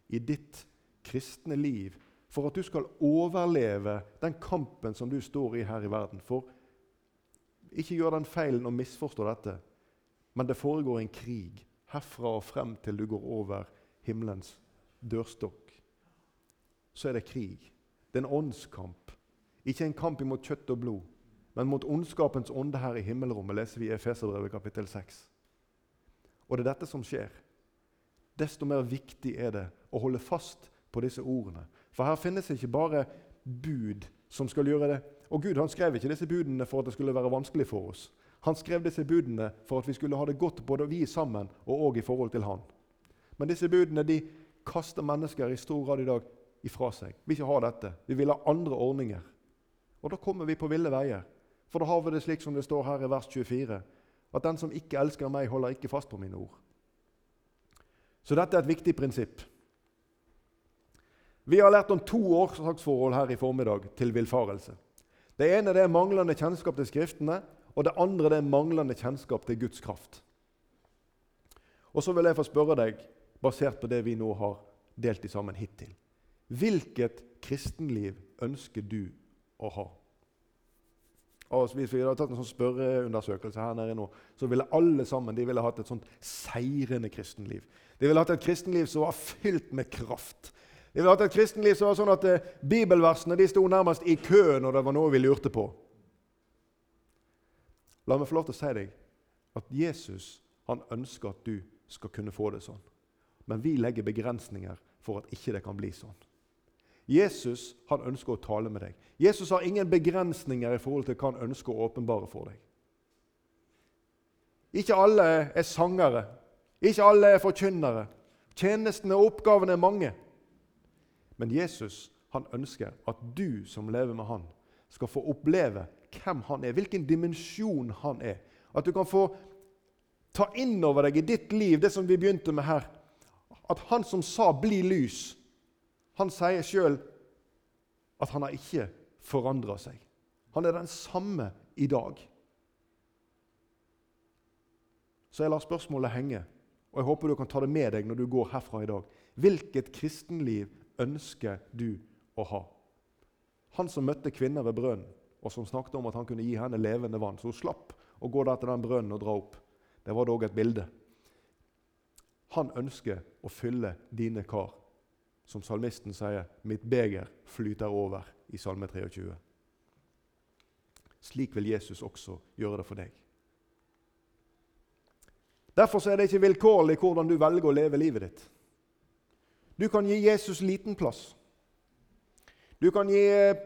i ditt kristne liv for at du skal overleve den kampen som du står i her i verden. For ikke gjør den feilen å misforstå dette, men det foregår en krig herfra og frem til du går over himmelens dørstokk. Så er det krig. Det er en åndskamp. Ikke en kamp imot kjøtt og blod, men mot ondskapens ånde her i himmelrommet, leser vi i Efeserbrevet kapittel 6. Og det er dette som skjer. Desto mer viktig er det å holde fast på disse ordene. For her finnes ikke bare bud som skal gjøre det. Og Gud han skrev ikke disse budene for at det skulle være vanskelig for oss. Han skrev disse budene for at vi skulle ha det godt både vi sammen og òg i forhold til han. Men disse budene de kaster mennesker i stor grad i dag ifra seg. Vi vil ikke ha dette. Vi vil ha andre ordninger. Og da kommer vi på ville veier. For da har vi det slik som det står her i vers 24, at den som ikke elsker meg, holder ikke fast på mine ord. Så dette er et viktig prinsipp. Vi har lært om to årsaksforhold her i formiddag til villfarelse. Det ene det er manglende kjennskap til Skriftene, og det andre det er manglende kjennskap til Guds kraft. Og Så vil jeg få spørre deg, basert på det vi nå har delt i sammen hittil Hvilket kristenliv ønsker du å ha? Og hvis vi hadde tatt en sånn spørreundersøkelse her nede nå, så ville alle sammen de ville hatt et sånt seirende kristenliv. De ville hatt et kristenliv som var fylt med kraft. De ville hatt et kristenliv som var sånn at eh, Bibelversene de sto nærmest i kø når det var noe vi lurte på. La meg få lov til å si deg at Jesus han ønsker at du skal kunne få det sånn. Men vi legger begrensninger for at ikke det kan bli sånn. Jesus han ønsker å tale med deg. Jesus har ingen begrensninger i forhold til hva han ønsker å åpenbare for deg. Ikke alle er sangere, ikke alle er forkynnere. Tjenestene og oppgavene er mange. Men Jesus han ønsker at du som lever med han, skal få oppleve hvem han er, hvilken dimensjon han er. At du kan få ta inn over deg i ditt liv det som vi begynte med her. At han som sa 'bli lys', han sier sjøl at han har ikke forandra seg. Han er den samme i dag. Så jeg lar spørsmålet henge, og jeg håper du kan ta det med deg når du går herfra i dag. Hvilket kristenliv ønsker du å ha? Han som møtte kvinner ved brønnen, og som snakket om at han kunne gi henne levende vann, så hun slapp å gå der til den brønnen og dra opp. Det var dog et bilde. Han ønsker å fylle dine kar som salmisten sier, 'Mitt beger flyter over' i Salme 23. Slik vil Jesus også gjøre det for deg. Derfor er det ikke vilkårlig hvordan du velger å leve livet ditt. Du kan gi Jesus liten plass. Du kan gi eh,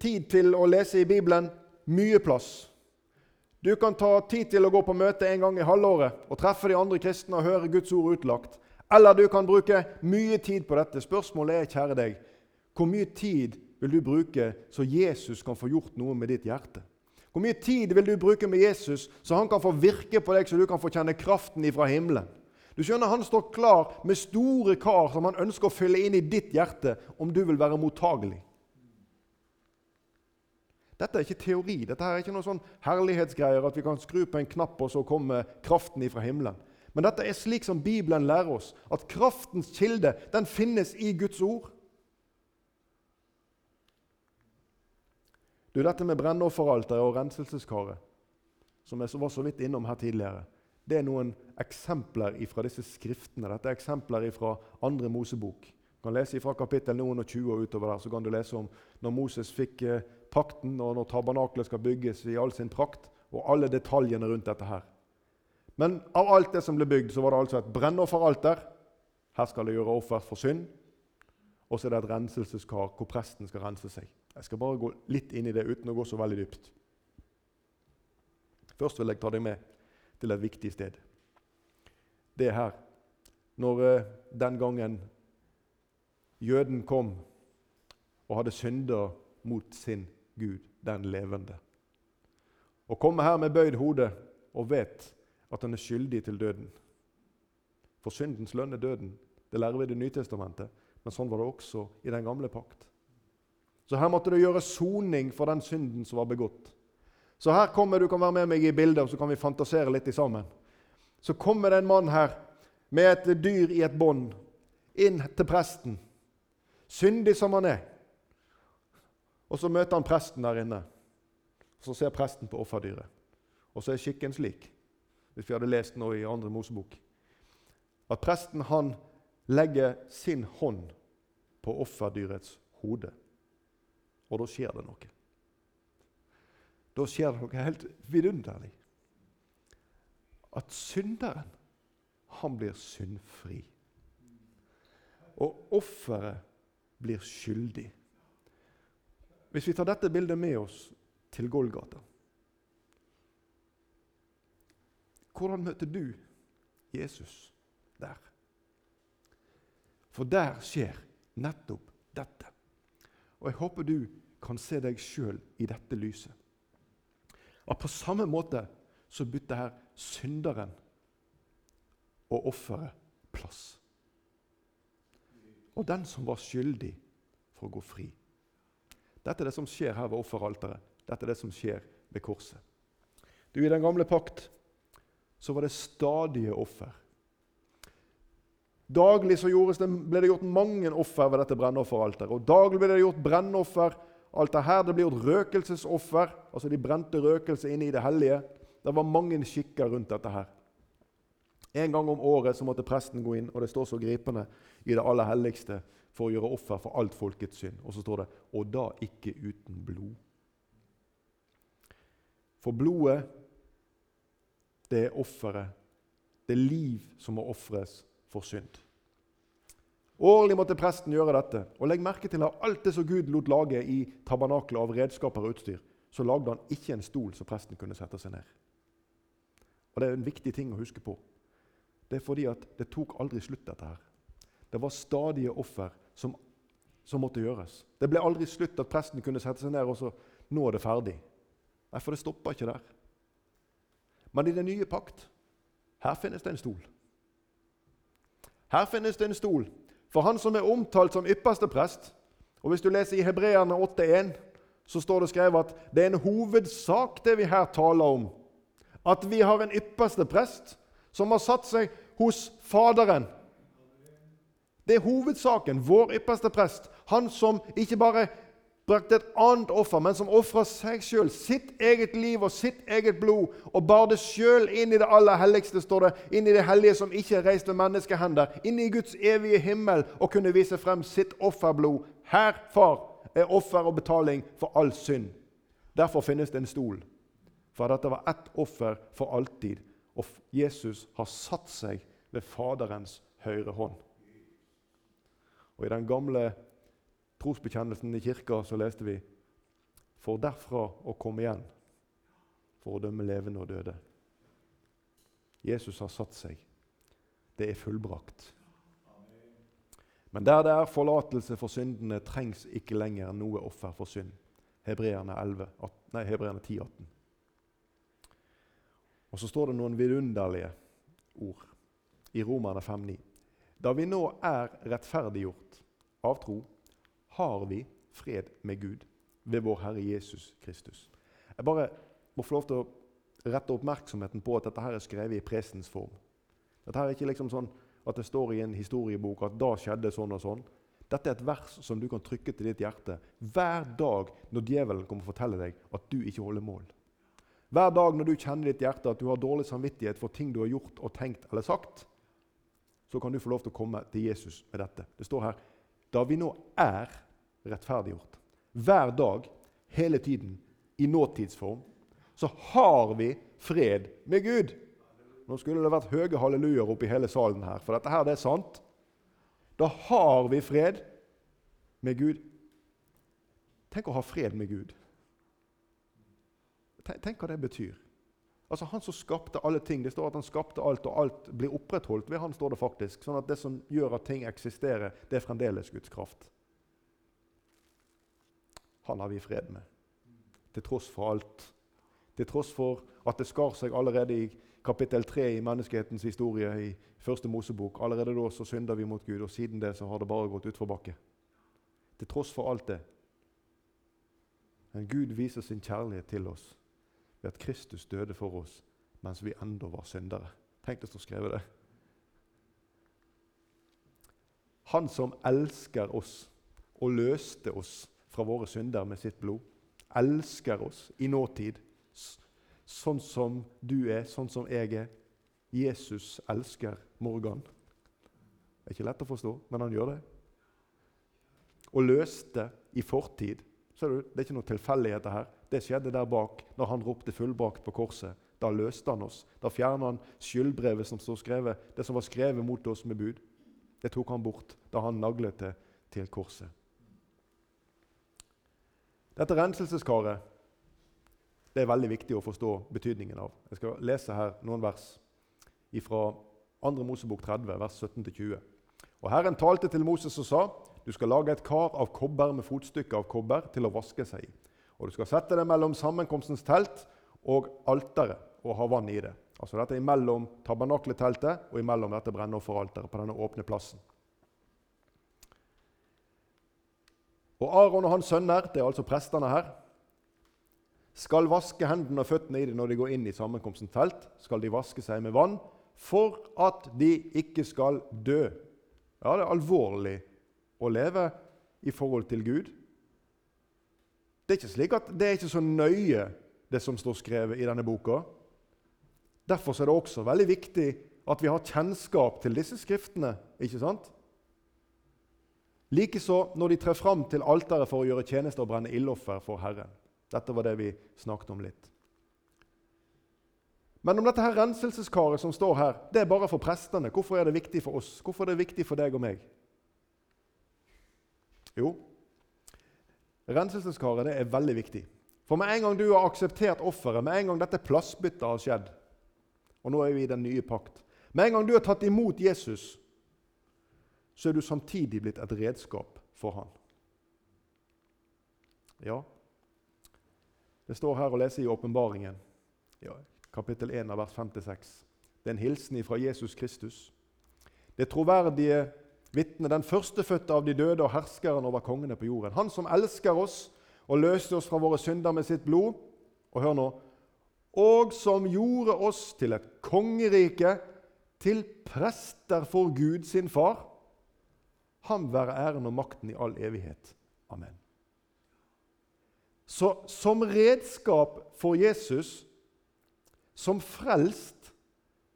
tid til å lese i Bibelen mye plass. Du kan ta tid til å gå på møte en gang i halvåret og treffe de andre kristne og høre Guds ord utlagt. Eller du kan bruke mye tid på dette. Spørsmålet er, kjære deg, hvor mye tid vil du bruke så Jesus kan få gjort noe med ditt hjerte? Hvor mye tid vil du bruke med Jesus, så han kan få virke på deg, så du kan få kjenne kraften ifra himmelen? Du skjønner, Han står klar med store kar som han ønsker å fylle inn i ditt hjerte, om du vil være mottagelig. Dette er ikke teori. Dette er ikke noe sånn herlighetsgreier at vi kan skru på en knapp, og så kommer kraften ifra himmelen. Men dette er slik som Bibelen lærer oss, at kraftens kilde den finnes i Guds ord. Du, Dette med brennofferalteret og renselseskaret, som jeg var så vidt innom her tidligere, det er noen eksempler fra disse skriftene. Dette er eksempler fra andre Mosebok. Du kan lese fra kapittel 29 og utover der, så kan du lese om når Moses fikk eh, pakten, og når tabernaklet skal bygges i all sin prakt, og alle detaljene rundt dette her. Men av alt det som ble bygd, så var det altså et brennofferalter. Her skal det gjøre offer for synd. Og så er det et renselseskar hvor presten skal rense seg. Jeg skal bare gå litt inn i det uten å gå så veldig dypt. Først vil jeg ta deg med til et viktig sted. Det er her. Når uh, den gangen jøden kom og hadde synda mot sin Gud, den levende. Og komme her med bøyd hode og vet at han er skyldig til døden. For syndens lønn er døden. Det lærer vi i Det nye testamentet. Men sånn var det også i den gamle pakt. Så her måtte det gjøres soning for den synden som var begått. Så her kommer, Du kan være med meg i bildet, og så kan vi fantasere litt sammen. Så kommer det en mann her med et dyr i et bånd inn til presten, syndig som han er. Og Så møter han presten der inne. Så ser presten på offerdyret. Og så er skikken slik, hvis vi hadde lest noe i andre Mosebok, at presten han legger sin hånd på offerdyrets hode. Og da skjer det noe. Da skjer det noe helt vidunderlig. At synderen, han blir syndfri. Og offeret blir skyldig. Hvis vi tar dette bildet med oss til Golgata Hvordan møter du Jesus der? For der skjer nettopp dette. Og jeg håper du kan se deg sjøl i dette lyset. At på samme måte så bytter her synderen og offeret plass. Og den som var skyldig, får gå fri. Dette er det som skjer her ved offeralteret. Dette er det som skjer ved korset. Du, I den gamle pakt så var det stadige offer. Daglig det, ble det gjort mange offer ved dette brennofferalteret. Og daglig ble det gjort brennoffer. Alt det her det ble gjort røkelsesoffer. altså De brente røkelse inne i det hellige. Det var mange skikker rundt dette her. En gang om året så måtte presten gå inn, og det står så gripende i det aller helligste for å gjøre offer for alt folkets synd. Og så står det 'og da ikke uten blod'. For blodet, det er offeret. Det er liv som må ofres for synd. Årlig måtte presten gjøre dette. Og legg merke til at alt det som Gud lot lage i tabernaklet av redskaper og utstyr, så lagde han ikke en stol så presten kunne sette seg ned. Og Det er en viktig ting å huske på. Det er fordi at det tok aldri slutt, dette her. Det var stadige offer som, som, måtte gjøres. Det ble aldri slutt at presten kunne sette seg ned og så Nå er det ferdig. Nei, for det stoppa ikke der. Men i den nye pakt her finnes det en stol. Her finnes det en stol for han som er omtalt som ypperste prest. Og Hvis du leser i Hebreerne 8,1, så står det skrevet at det er en hovedsak, det vi her taler om. At vi har en ypperste prest som har satt seg hos Faderen. Det er hovedsaken. Vår ypperste prest. Han som ikke bare brakte et annet offer, men som ofra seg sjøl, sitt eget liv og sitt eget blod, og bar det sjøl inn i det aller helligste, står det, inn i det hellige som ikke er reist med menneskehender, inn i Guds evige himmel, og kunne vise frem sitt offerblod. Her, far, er offer og betaling for all synd. Derfor finnes det en stol. For dette var ett offer for alltid, og Jesus har satt seg ved Faderens høyre hånd. Og I den gamle trosbekjennelsen i kirka så leste vi For derfra å komme igjen for å dømme levende og døde. Jesus har satt seg. Det er fullbrakt. Men der det er forlatelse for syndene, trengs ikke lenger noe offer for synd. Hebreerne 10, 18. Og så står det noen vidunderlige ord i Romerne 5,9. Da vi nå er rettferdiggjort av tro, har vi fred med Gud ved vår Herre Jesus Kristus. Jeg bare må få lov til å rette oppmerksomheten på at dette her er skrevet i presens form. Dette her er ikke liksom sånn at det står i en historiebok at da skjedde sånn og sånn. Dette er et vers som du kan trykke til ditt hjerte hver dag når djevelen kommer og forteller deg at du ikke holder mål. Hver dag når du kjenner ditt hjerte at du har dårlig samvittighet for ting du har gjort og tenkt eller sagt, så kan du få lov til å komme til Jesus med dette. Det står her da vi nå er rettferdiggjort. Hver dag, hele tiden, i nåtidsform, så har vi fred med Gud. Nå skulle det vært høye hallelujaer oppi hele salen her, for dette her det er sant. Da har vi fred med Gud. Tenk å ha fred med Gud. Tenk hva det betyr. Altså Han som skapte alle ting. Det står at han skapte alt, og alt blir opprettholdt ved han, står det faktisk. Sånn at det som gjør at ting eksisterer, det er fremdeles Guds kraft. Han har vi fred med, til tross for alt. Til tross for at det skar seg allerede i kapittel 3 i menneskehetens historie i første Mosebok. Allerede da så synder vi mot Gud, og siden det så har det bare gått utforbakke. Til tross for alt det. Men Gud viser sin kjærlighet til oss ved at Kristus døde for oss mens vi enda var syndere. Tenk det står skrevet det. Han som elsker oss og løste oss fra våre synder med sitt blod, elsker oss i nåtid sånn som du er, sånn som jeg er. Jesus elsker Morgan. Det er ikke lett å forstå, men han gjør det. Og løste i fortid. Ser du, Det er ikke noen tilfeldigheter her. Det skjedde der bak, når han ropte fullbrakt på korset. Da løste han oss. Da fjerna han skyldbrevet som står skrevet, det som var skrevet mot oss med bud. Det tok han bort da han naglet det til korset. Dette renselseskaret det er veldig viktig å forstå betydningen av. Jeg skal lese her noen vers fra 2. Mosebok 30, vers 17-20. Og Herren talte til Moses og sa, du skal lage et kar av kobber med fotstykker av kobber til å vaske seg i. Og du skal sette det mellom sammenkomstens telt og alteret og ha vann i det. Altså Dette er mellom tabernakleteltet og imellom dette brennofferalteret på denne åpne plassen. Og Aron og hans sønner, det er altså prestene her, skal vaske hendene og føttene i det når de går inn i sammenkomstens telt. Skal de vaske seg med vann for at de ikke skal dø. Ja, det er alvorlig å leve i forhold til Gud. Det er ikke slik at det er ikke så nøye, det som står skrevet i denne boka. Derfor er det også veldig viktig at vi har kjennskap til disse skriftene. ikke sant? Likeså når de trer fram til alteret for å gjøre tjeneste og brenne ildoffer for Herren. Dette var det vi snakket om litt. Men om dette her renselseskaret som står her, det er bare for prestene. Hvorfor er det viktig for oss? Hvorfor er det viktig for deg og meg? Jo, renselseskaret det er veldig viktig. For med en gang du har akseptert offeret, med en gang dette plassbyttet har skjedd Og nå er vi i den nye pakt. Med en gang du har tatt imot Jesus, så er du samtidig blitt et redskap for han. Ja, det står her å lese i Åpenbaringen, ja, kapittel 1, vers 5-6. Det er en hilsen fra Jesus Kristus. Det troverdige vitne, den førstefødte av de døde og herskeren over kongene på jorden. Han som elsker oss og løste oss fra våre synder med sitt blod. Og hør nå Og som gjorde oss til et kongerike, til prester for Gud sin far. Ham være æren og makten i all evighet. Amen. Så som redskap for Jesus, som frelst,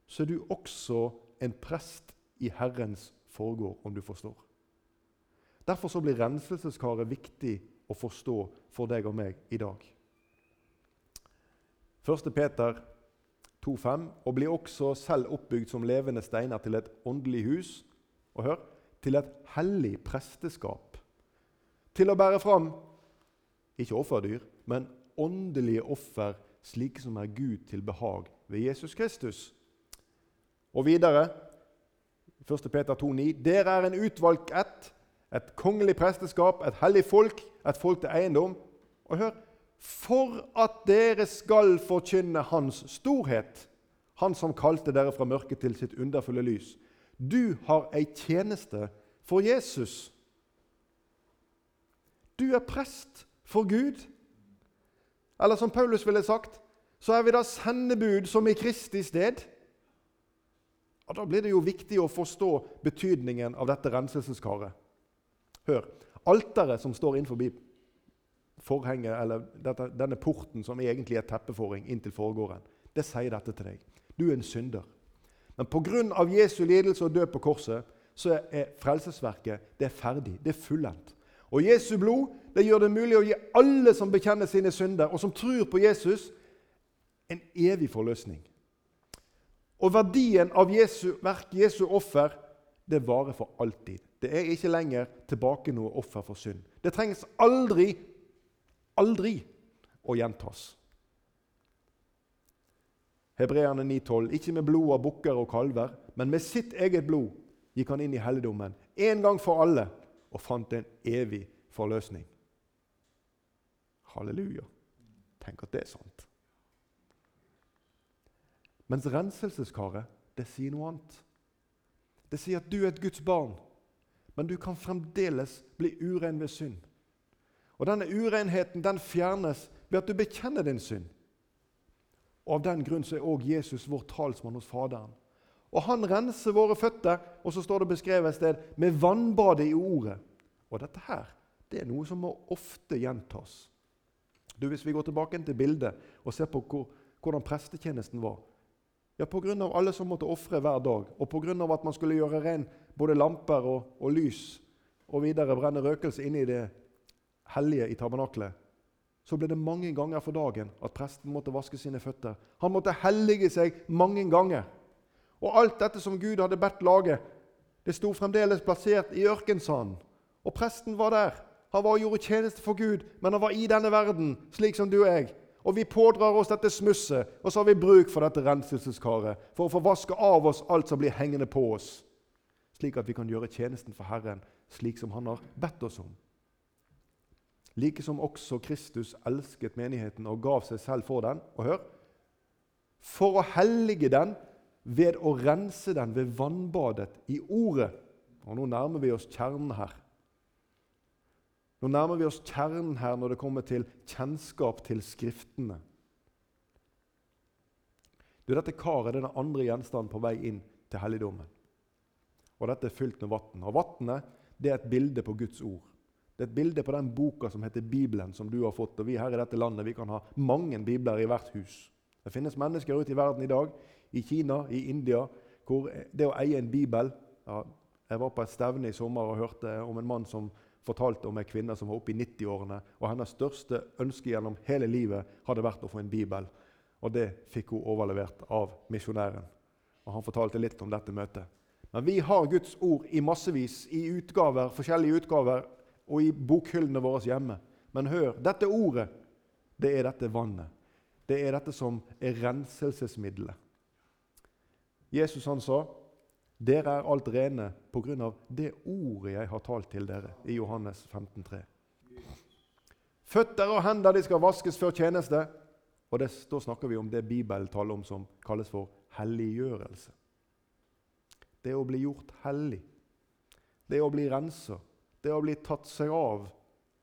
så er du også en prest i Herrens foregård, om du forstår. Derfor så blir renselseskaret viktig å forstå for deg og meg i dag. 1. Peter 2,5.: Og blir også selv oppbygd som levende steiner til et åndelig hus. Og hør til et hellig presteskap. Til å bære fram ikke offerdyr, men åndelige offer, slike som er Gud til behag ved Jesus Kristus. Og videre, 1. Peter 2,9.: Dere er en utvalgt ett, et kongelig presteskap, et hellig folk, et folk til eiendom. Og hør For at dere skal forkynne Hans storhet, Han som kalte dere fra mørket til sitt underfulle lys. Du har ei tjeneste for Jesus. Du er prest for Gud. Eller som Paulus ville sagt, så er vi da sendebud som i Kristi sted. Og Da blir det jo viktig å forstå betydningen av dette renselseskaret. Hør. Alteret som står innenfor forhenget, eller dette, denne porten som egentlig er teppeforring inn til forgården, det sier dette til deg. Du er en synder. Men pga. Jesu lidelse og død på korset så er frelsesverket det er ferdig. Det er fullendt. Og Jesu blod det gjør det mulig å gi alle som bekjenner sine synder, og som tror på Jesus, en evig forløsning. Og verdien av Jesu verk, Jesu offer, det varer for alltid. Det er ikke lenger tilbake noe offer for synd. Det trengs aldri, aldri å gjentas. Hebreerne 9,12.: Ikke med blod av bukker og kalver, men med sitt eget blod gikk han inn i helligdommen en gang for alle og fant en evig forløsning. Halleluja. Tenk at det er sant. Mens renselseskaret det sier noe annet. Det sier at du er et Guds barn, men du kan fremdeles bli urein ved synd. Og Denne urenheten den fjernes ved at du bekjenner din synd. Og Av den grunn så er også Jesus vår talsmann hos Faderen. Og Han renser våre føtter, og så står det beskrevet et sted, med vannbadet i ordet. Og dette her, det er noe som må ofte gjentas. Du, Hvis vi går tilbake til bildet og ser på hvor, hvordan prestetjenesten var ja, Pga. alle som måtte ofre hver dag, og pga. at man skulle gjøre ren både lamper og, og lys og videre brenne røkelse inne i det hellige i tabernaklet, så ble det mange ganger for dagen at presten måtte vaske sine føtter. Han måtte hellige seg mange ganger. Og alt dette som Gud hadde bedt lage, det sto fremdeles plassert i ørkensanden. Og presten var der. Han var og gjorde tjeneste for Gud, men han var i denne verden, slik som du og jeg. Og vi pådrar oss dette smusset, og så har vi bruk for dette renselseskaret for å få vaske av oss alt som blir hengende på oss, slik at vi kan gjøre tjenesten for Herren slik som Han har bedt oss om. Like som også Kristus elsket menigheten og gav seg selv for den. Og hør For å hellige den ved å rense den ved vannbadet i Ordet. Og Nå nærmer vi oss kjernen her. Nå nærmer vi oss kjernen her når det kommer til kjennskap til Skriftene. Du, dette karet er den andre gjenstanden på vei inn til helligdommen. Og Dette er fylt med vann. Og Vannet er et bilde på Guds ord. Det er et bilde på den boka som heter Bibelen, som du har fått. Og Vi her i dette landet vi kan ha mange bibler i hvert hus. Det finnes mennesker ute i verden i dag, i Kina, i India, hvor det å eie en bibel ja, Jeg var på et stevne i sommer og hørte om en mann som fortalte om en kvinne som var oppe i 90-årene. og Hennes største ønske gjennom hele livet hadde vært å få en bibel. Og Det fikk hun overlevert av misjonæren. Og Han fortalte litt om dette møtet. Men vi har Guds ord i massevis, i utgaver, forskjellige utgaver og i bokhyllene våre hjemme. Men hør, dette ordet, det er dette vannet. Det er dette som er renselsesmiddelet. Jesus han sa dere er alt rene på grunn av det ordet jeg har talt til dere. i Johannes 15, 15,3. Føtter og hender de skal vaskes før tjeneste. Og det, Da snakker vi om det Bibelen taler om som kalles for helliggjørelse. Det å bli gjort hellig. Det å bli rensa. Det å bli tatt seg av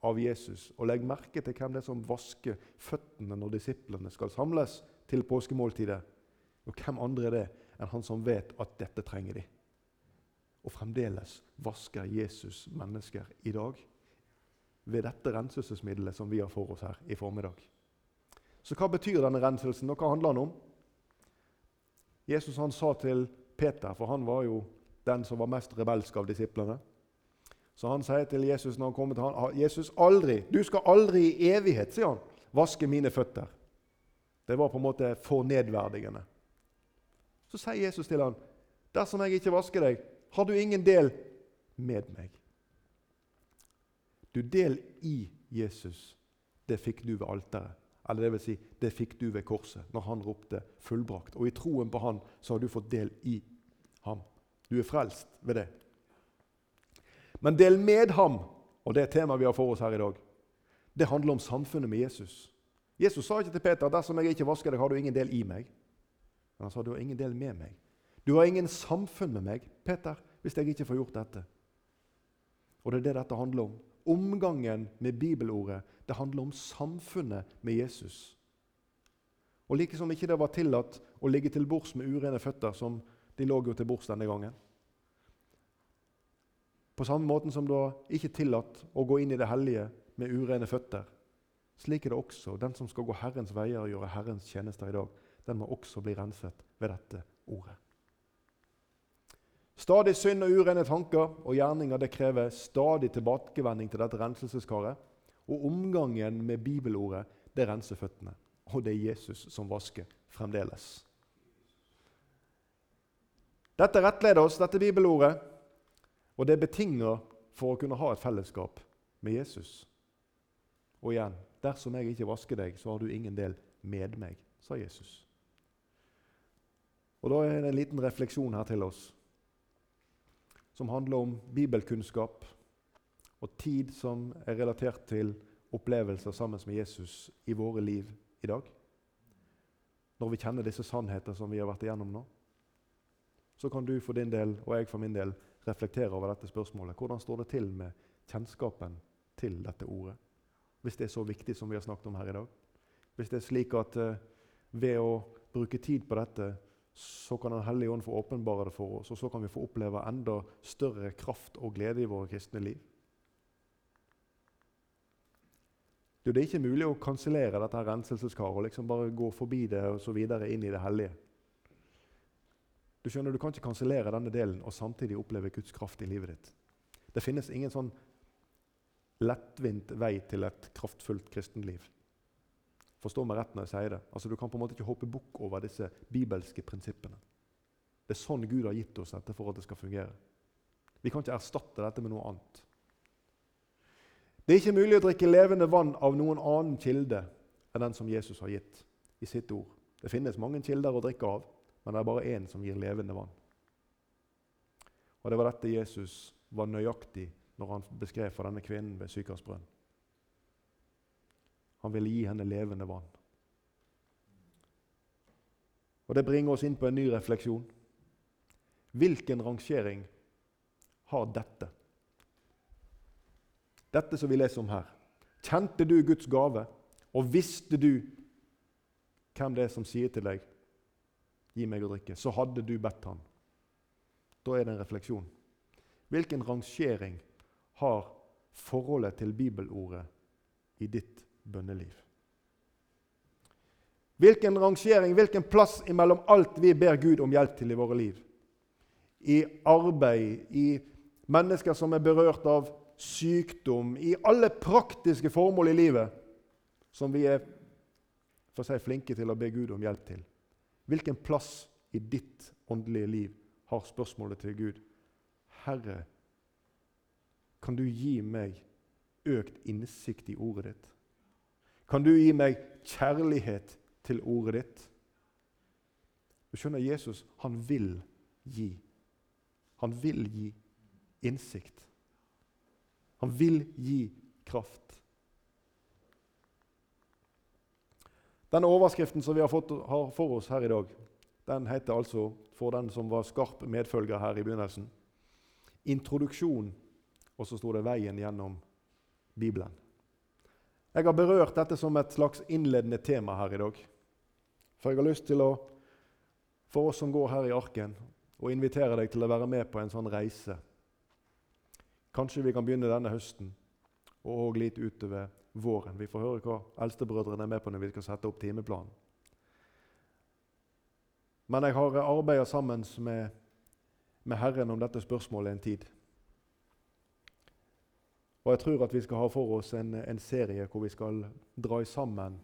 av Jesus. Og legg merke til hvem det er som vasker føttene når disiplene skal samles til påskemåltidet. Og hvem andre er det enn han som vet at dette trenger de. Og fremdeles vasker Jesus mennesker i dag ved dette renselsesmiddelet som vi har for oss her i formiddag. Så hva betyr denne renselsen, og hva handler den om? Jesus han sa til Peter, for han var jo den som var mest rebelsk av disiplene. Så han sier til Jesus når han kommer til han, Jesus aldri, du skal aldri i evighet, sier han, vaske mine føtter. Det var på en måte for nedverdigende. Så sier Jesus til ham, 'Dersom jeg ikke vasker deg, har du ingen del med meg.' Du del i Jesus. Det fikk du ved alteret. Eller det vil si, det fikk du ved korset, når han ropte 'fullbrakt'. Og i troen på han så har du fått del i ham. Du er frelst ved det. Men del med ham, og det er temaet vi har for oss her i dag, det handler om samfunnet med Jesus. Jesus sa ikke til Peter dersom jeg ikke vasker deg, har du ingen del i meg. Men han sa du har ingen del med meg. Du har ingen samfunn med meg, Peter, hvis jeg ikke får gjort dette. Og det er det dette handler om. Omgangen med bibelordet det handler om samfunnet med Jesus. Og Like som ikke det var tillatt å ligge til bords med urene føtter, som de lå jo til bords denne gangen. På samme måten som det var ikke tillatt å gå inn i det hellige med urene føtter. Slik er det også. Den som skal gå Herrens veier og gjøre Herrens tjenester i dag, den må også bli renset ved dette ordet. Stadig synd og urene tanker og gjerninger det krever stadig tilbakevending til dette renselseskaret. Og omgangen med bibelordet det renser føttene. Og det er Jesus som vasker fremdeles. Dette rettleder oss, dette bibelordet, og det betinger for å kunne ha et fellesskap med Jesus. Og igjen dersom jeg ikke vasker deg, så har du ingen del med meg, sa Jesus. Og Da er det en liten refleksjon her til oss som handler om bibelkunnskap og tid som er relatert til opplevelser sammen med Jesus i våre liv i dag. Når vi kjenner disse sannheter som vi har vært igjennom nå, så kan du for din del og jeg for min del reflektere over dette spørsmålet. Hvordan står det til med kjennskapen til dette ordet? Hvis det er så viktig som vi har snakket om her i dag. Hvis det er slik at uh, ved å bruke tid på dette, så kan Den hellige ånd få åpenbare det for oss, og så kan vi få oppleve enda større kraft og glede i våre kristne liv. Det er ikke mulig å kansellere dette renselseskaret og liksom bare gå forbi det og så videre inn i det hellige. Du skjønner, du kan ikke kansellere denne delen og samtidig oppleve Guds kraft i livet ditt. Det finnes ingen sånn lettvint vei til et kraftfullt kristenliv. Forstå meg rett når jeg sier det. Altså, du kan på en måte ikke hoppe bukk over disse bibelske prinsippene. Det er sånn Gud har gitt oss dette for at det skal fungere. Vi kan ikke erstatte dette med noe annet. Det er ikke mulig å drikke levende vann av noen annen kilde enn den som Jesus har gitt i sitt ord. Det finnes mange kilder å drikke av, men det er bare én som gir levende vann. Og Det var dette Jesus var nøyaktig når han beskrev for denne kvinnen ved Sykars. Han ville gi henne levende vann. Og Det bringer oss inn på en ny refleksjon. Hvilken rangering har dette? Dette som vi leser om her. Kjente du Guds gave, og visste du hvem det er som sier til deg 'Gi meg å drikke', så hadde du bedt han. Da er det en refleksjon. Hvilken rangering har forholdet til bibelordet i ditt bønneliv? Hvilken rangering, hvilken plass imellom alt vi ber Gud om hjelp til i våre liv? I arbeid, i mennesker som er berørt av sykdom, i alle praktiske formål i livet som vi er for seg flinke til å be Gud om hjelp til. Hvilken plass i ditt åndelige liv har spørsmålet til Gud? Herre, kan du gi meg økt innsikt i ordet ditt? Kan du gi meg kjærlighet til ordet ditt? Du skjønner, Jesus han vil gi. Han vil gi innsikt. Han vil gi kraft. Denne overskriften som vi har, fått, har for oss her i dag, den heter altså, for den som var skarp medfølger her i begynnelsen, 'Introduksjon', og så sto det 'Veien gjennom Bibelen'. Jeg har berørt dette som et slags innledende tema her i dag. For jeg har lyst til å, for oss som går her i arken, å invitere deg til å være med på en sånn reise Kanskje vi kan begynne denne høsten og litt utover våren. Vi får høre hva eldstebrødrene er med på når vi skal sette opp timeplanen. Men jeg har arbeida sammen med, med, Herren om dette spørsmålet en tid. Og jeg tror at vi skal ha for oss en, en serie hvor vi skal dra sammen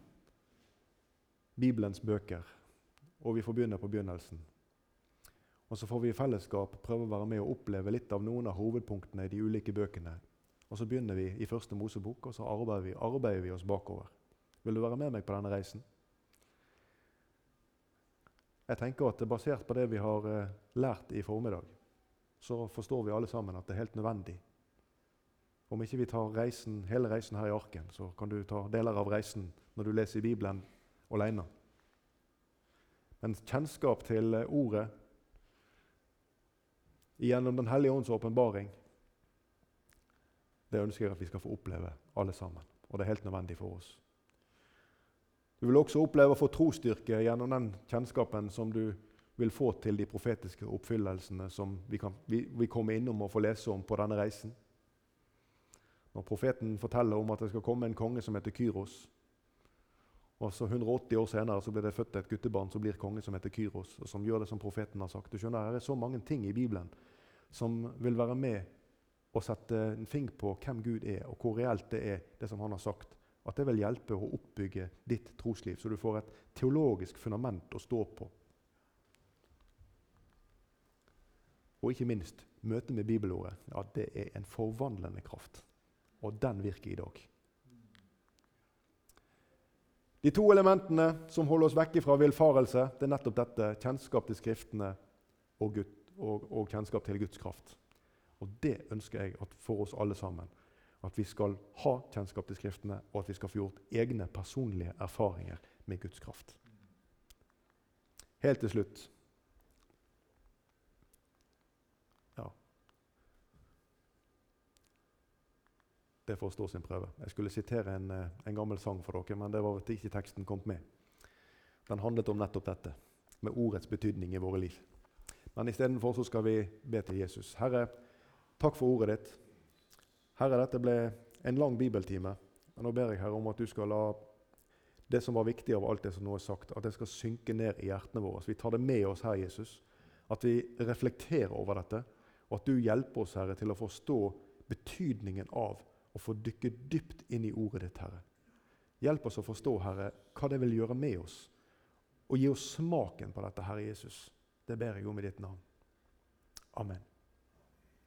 Bibelens bøker. Og vi får begynne på begynnelsen. Og så får vi i fellesskap prøve å være med og oppleve litt av noen av hovedpunktene i de ulike bøkene. Og så begynner vi i første Mosebok, og så arbeider vi, arbeider vi oss bakover. Vil du være med meg på denne reisen? Jeg tenker at er basert på det vi har eh, lært i formiddag, så forstår vi alle sammen at det er helt nødvendig. Om ikke vi tar reisen, hele reisen her i arken, så kan du ta deler av reisen når du leser Bibelen alene. Men kjennskap til Ordet gjennom Den hellige ånds åpenbaring, det ønsker jeg at vi skal få oppleve alle sammen. Og det er helt nødvendig for oss. Du vil også oppleve å få trosstyrke gjennom den kjennskapen som du vil få til de profetiske oppfyllelsene som vi, kan, vi, vi kommer innom og får lese om på denne reisen. Når profeten forteller om at det skal komme en konge som heter Kyros. Og så 180 år senere så blir det født et guttebarn som blir konge som heter Kyros. og som gjør det som profeten har sagt. Du skjønner, Det er så mange ting i Bibelen som vil være med og sette en fing på hvem Gud er, og hvor reelt det er, det som han har sagt. At det vil hjelpe å oppbygge ditt trosliv, så du får et teologisk fundament å stå på. Og ikke minst møtet med bibelordet. Ja, det er en forvandlende kraft. Og den virker i dag. De to elementene som holder oss vekke fra villfarelse, det er nettopp dette kjennskap til Skriftene og, Gud, og, og, kjennskap til Guds kraft. Og Det ønsker jeg for oss alle sammen. At vi skal ha kjennskap til Skriftene, og at vi skal få gjort egne personlige erfaringer med Guds kraft. Helt til slutt Det får stå sin prøve. Jeg skulle sitere en, eh, en gammel sang for dere, men det var ikke teksten kom med. Den handlet om nettopp dette, med ordets betydning i våre liv. Men istedenfor skal vi be til Jesus. Herre, takk for ordet ditt. Herre, dette ble en lang bibeltime. Men nå ber jeg Herre om at du skal la det som var viktig av alt det som nå er sagt, at det skal synke ned i hjertene våre. Vi tar det med oss her, Jesus. At vi reflekterer over dette, og at du hjelper oss, Herre, til å forstå betydningen av og få dykke dypt inn i ordet ditt, Herre. Hjelp oss å forstå, Herre, hva det vil gjøre med oss. Og gi oss smaken på dette, Herre Jesus. Det ber jeg om i ditt navn. Amen.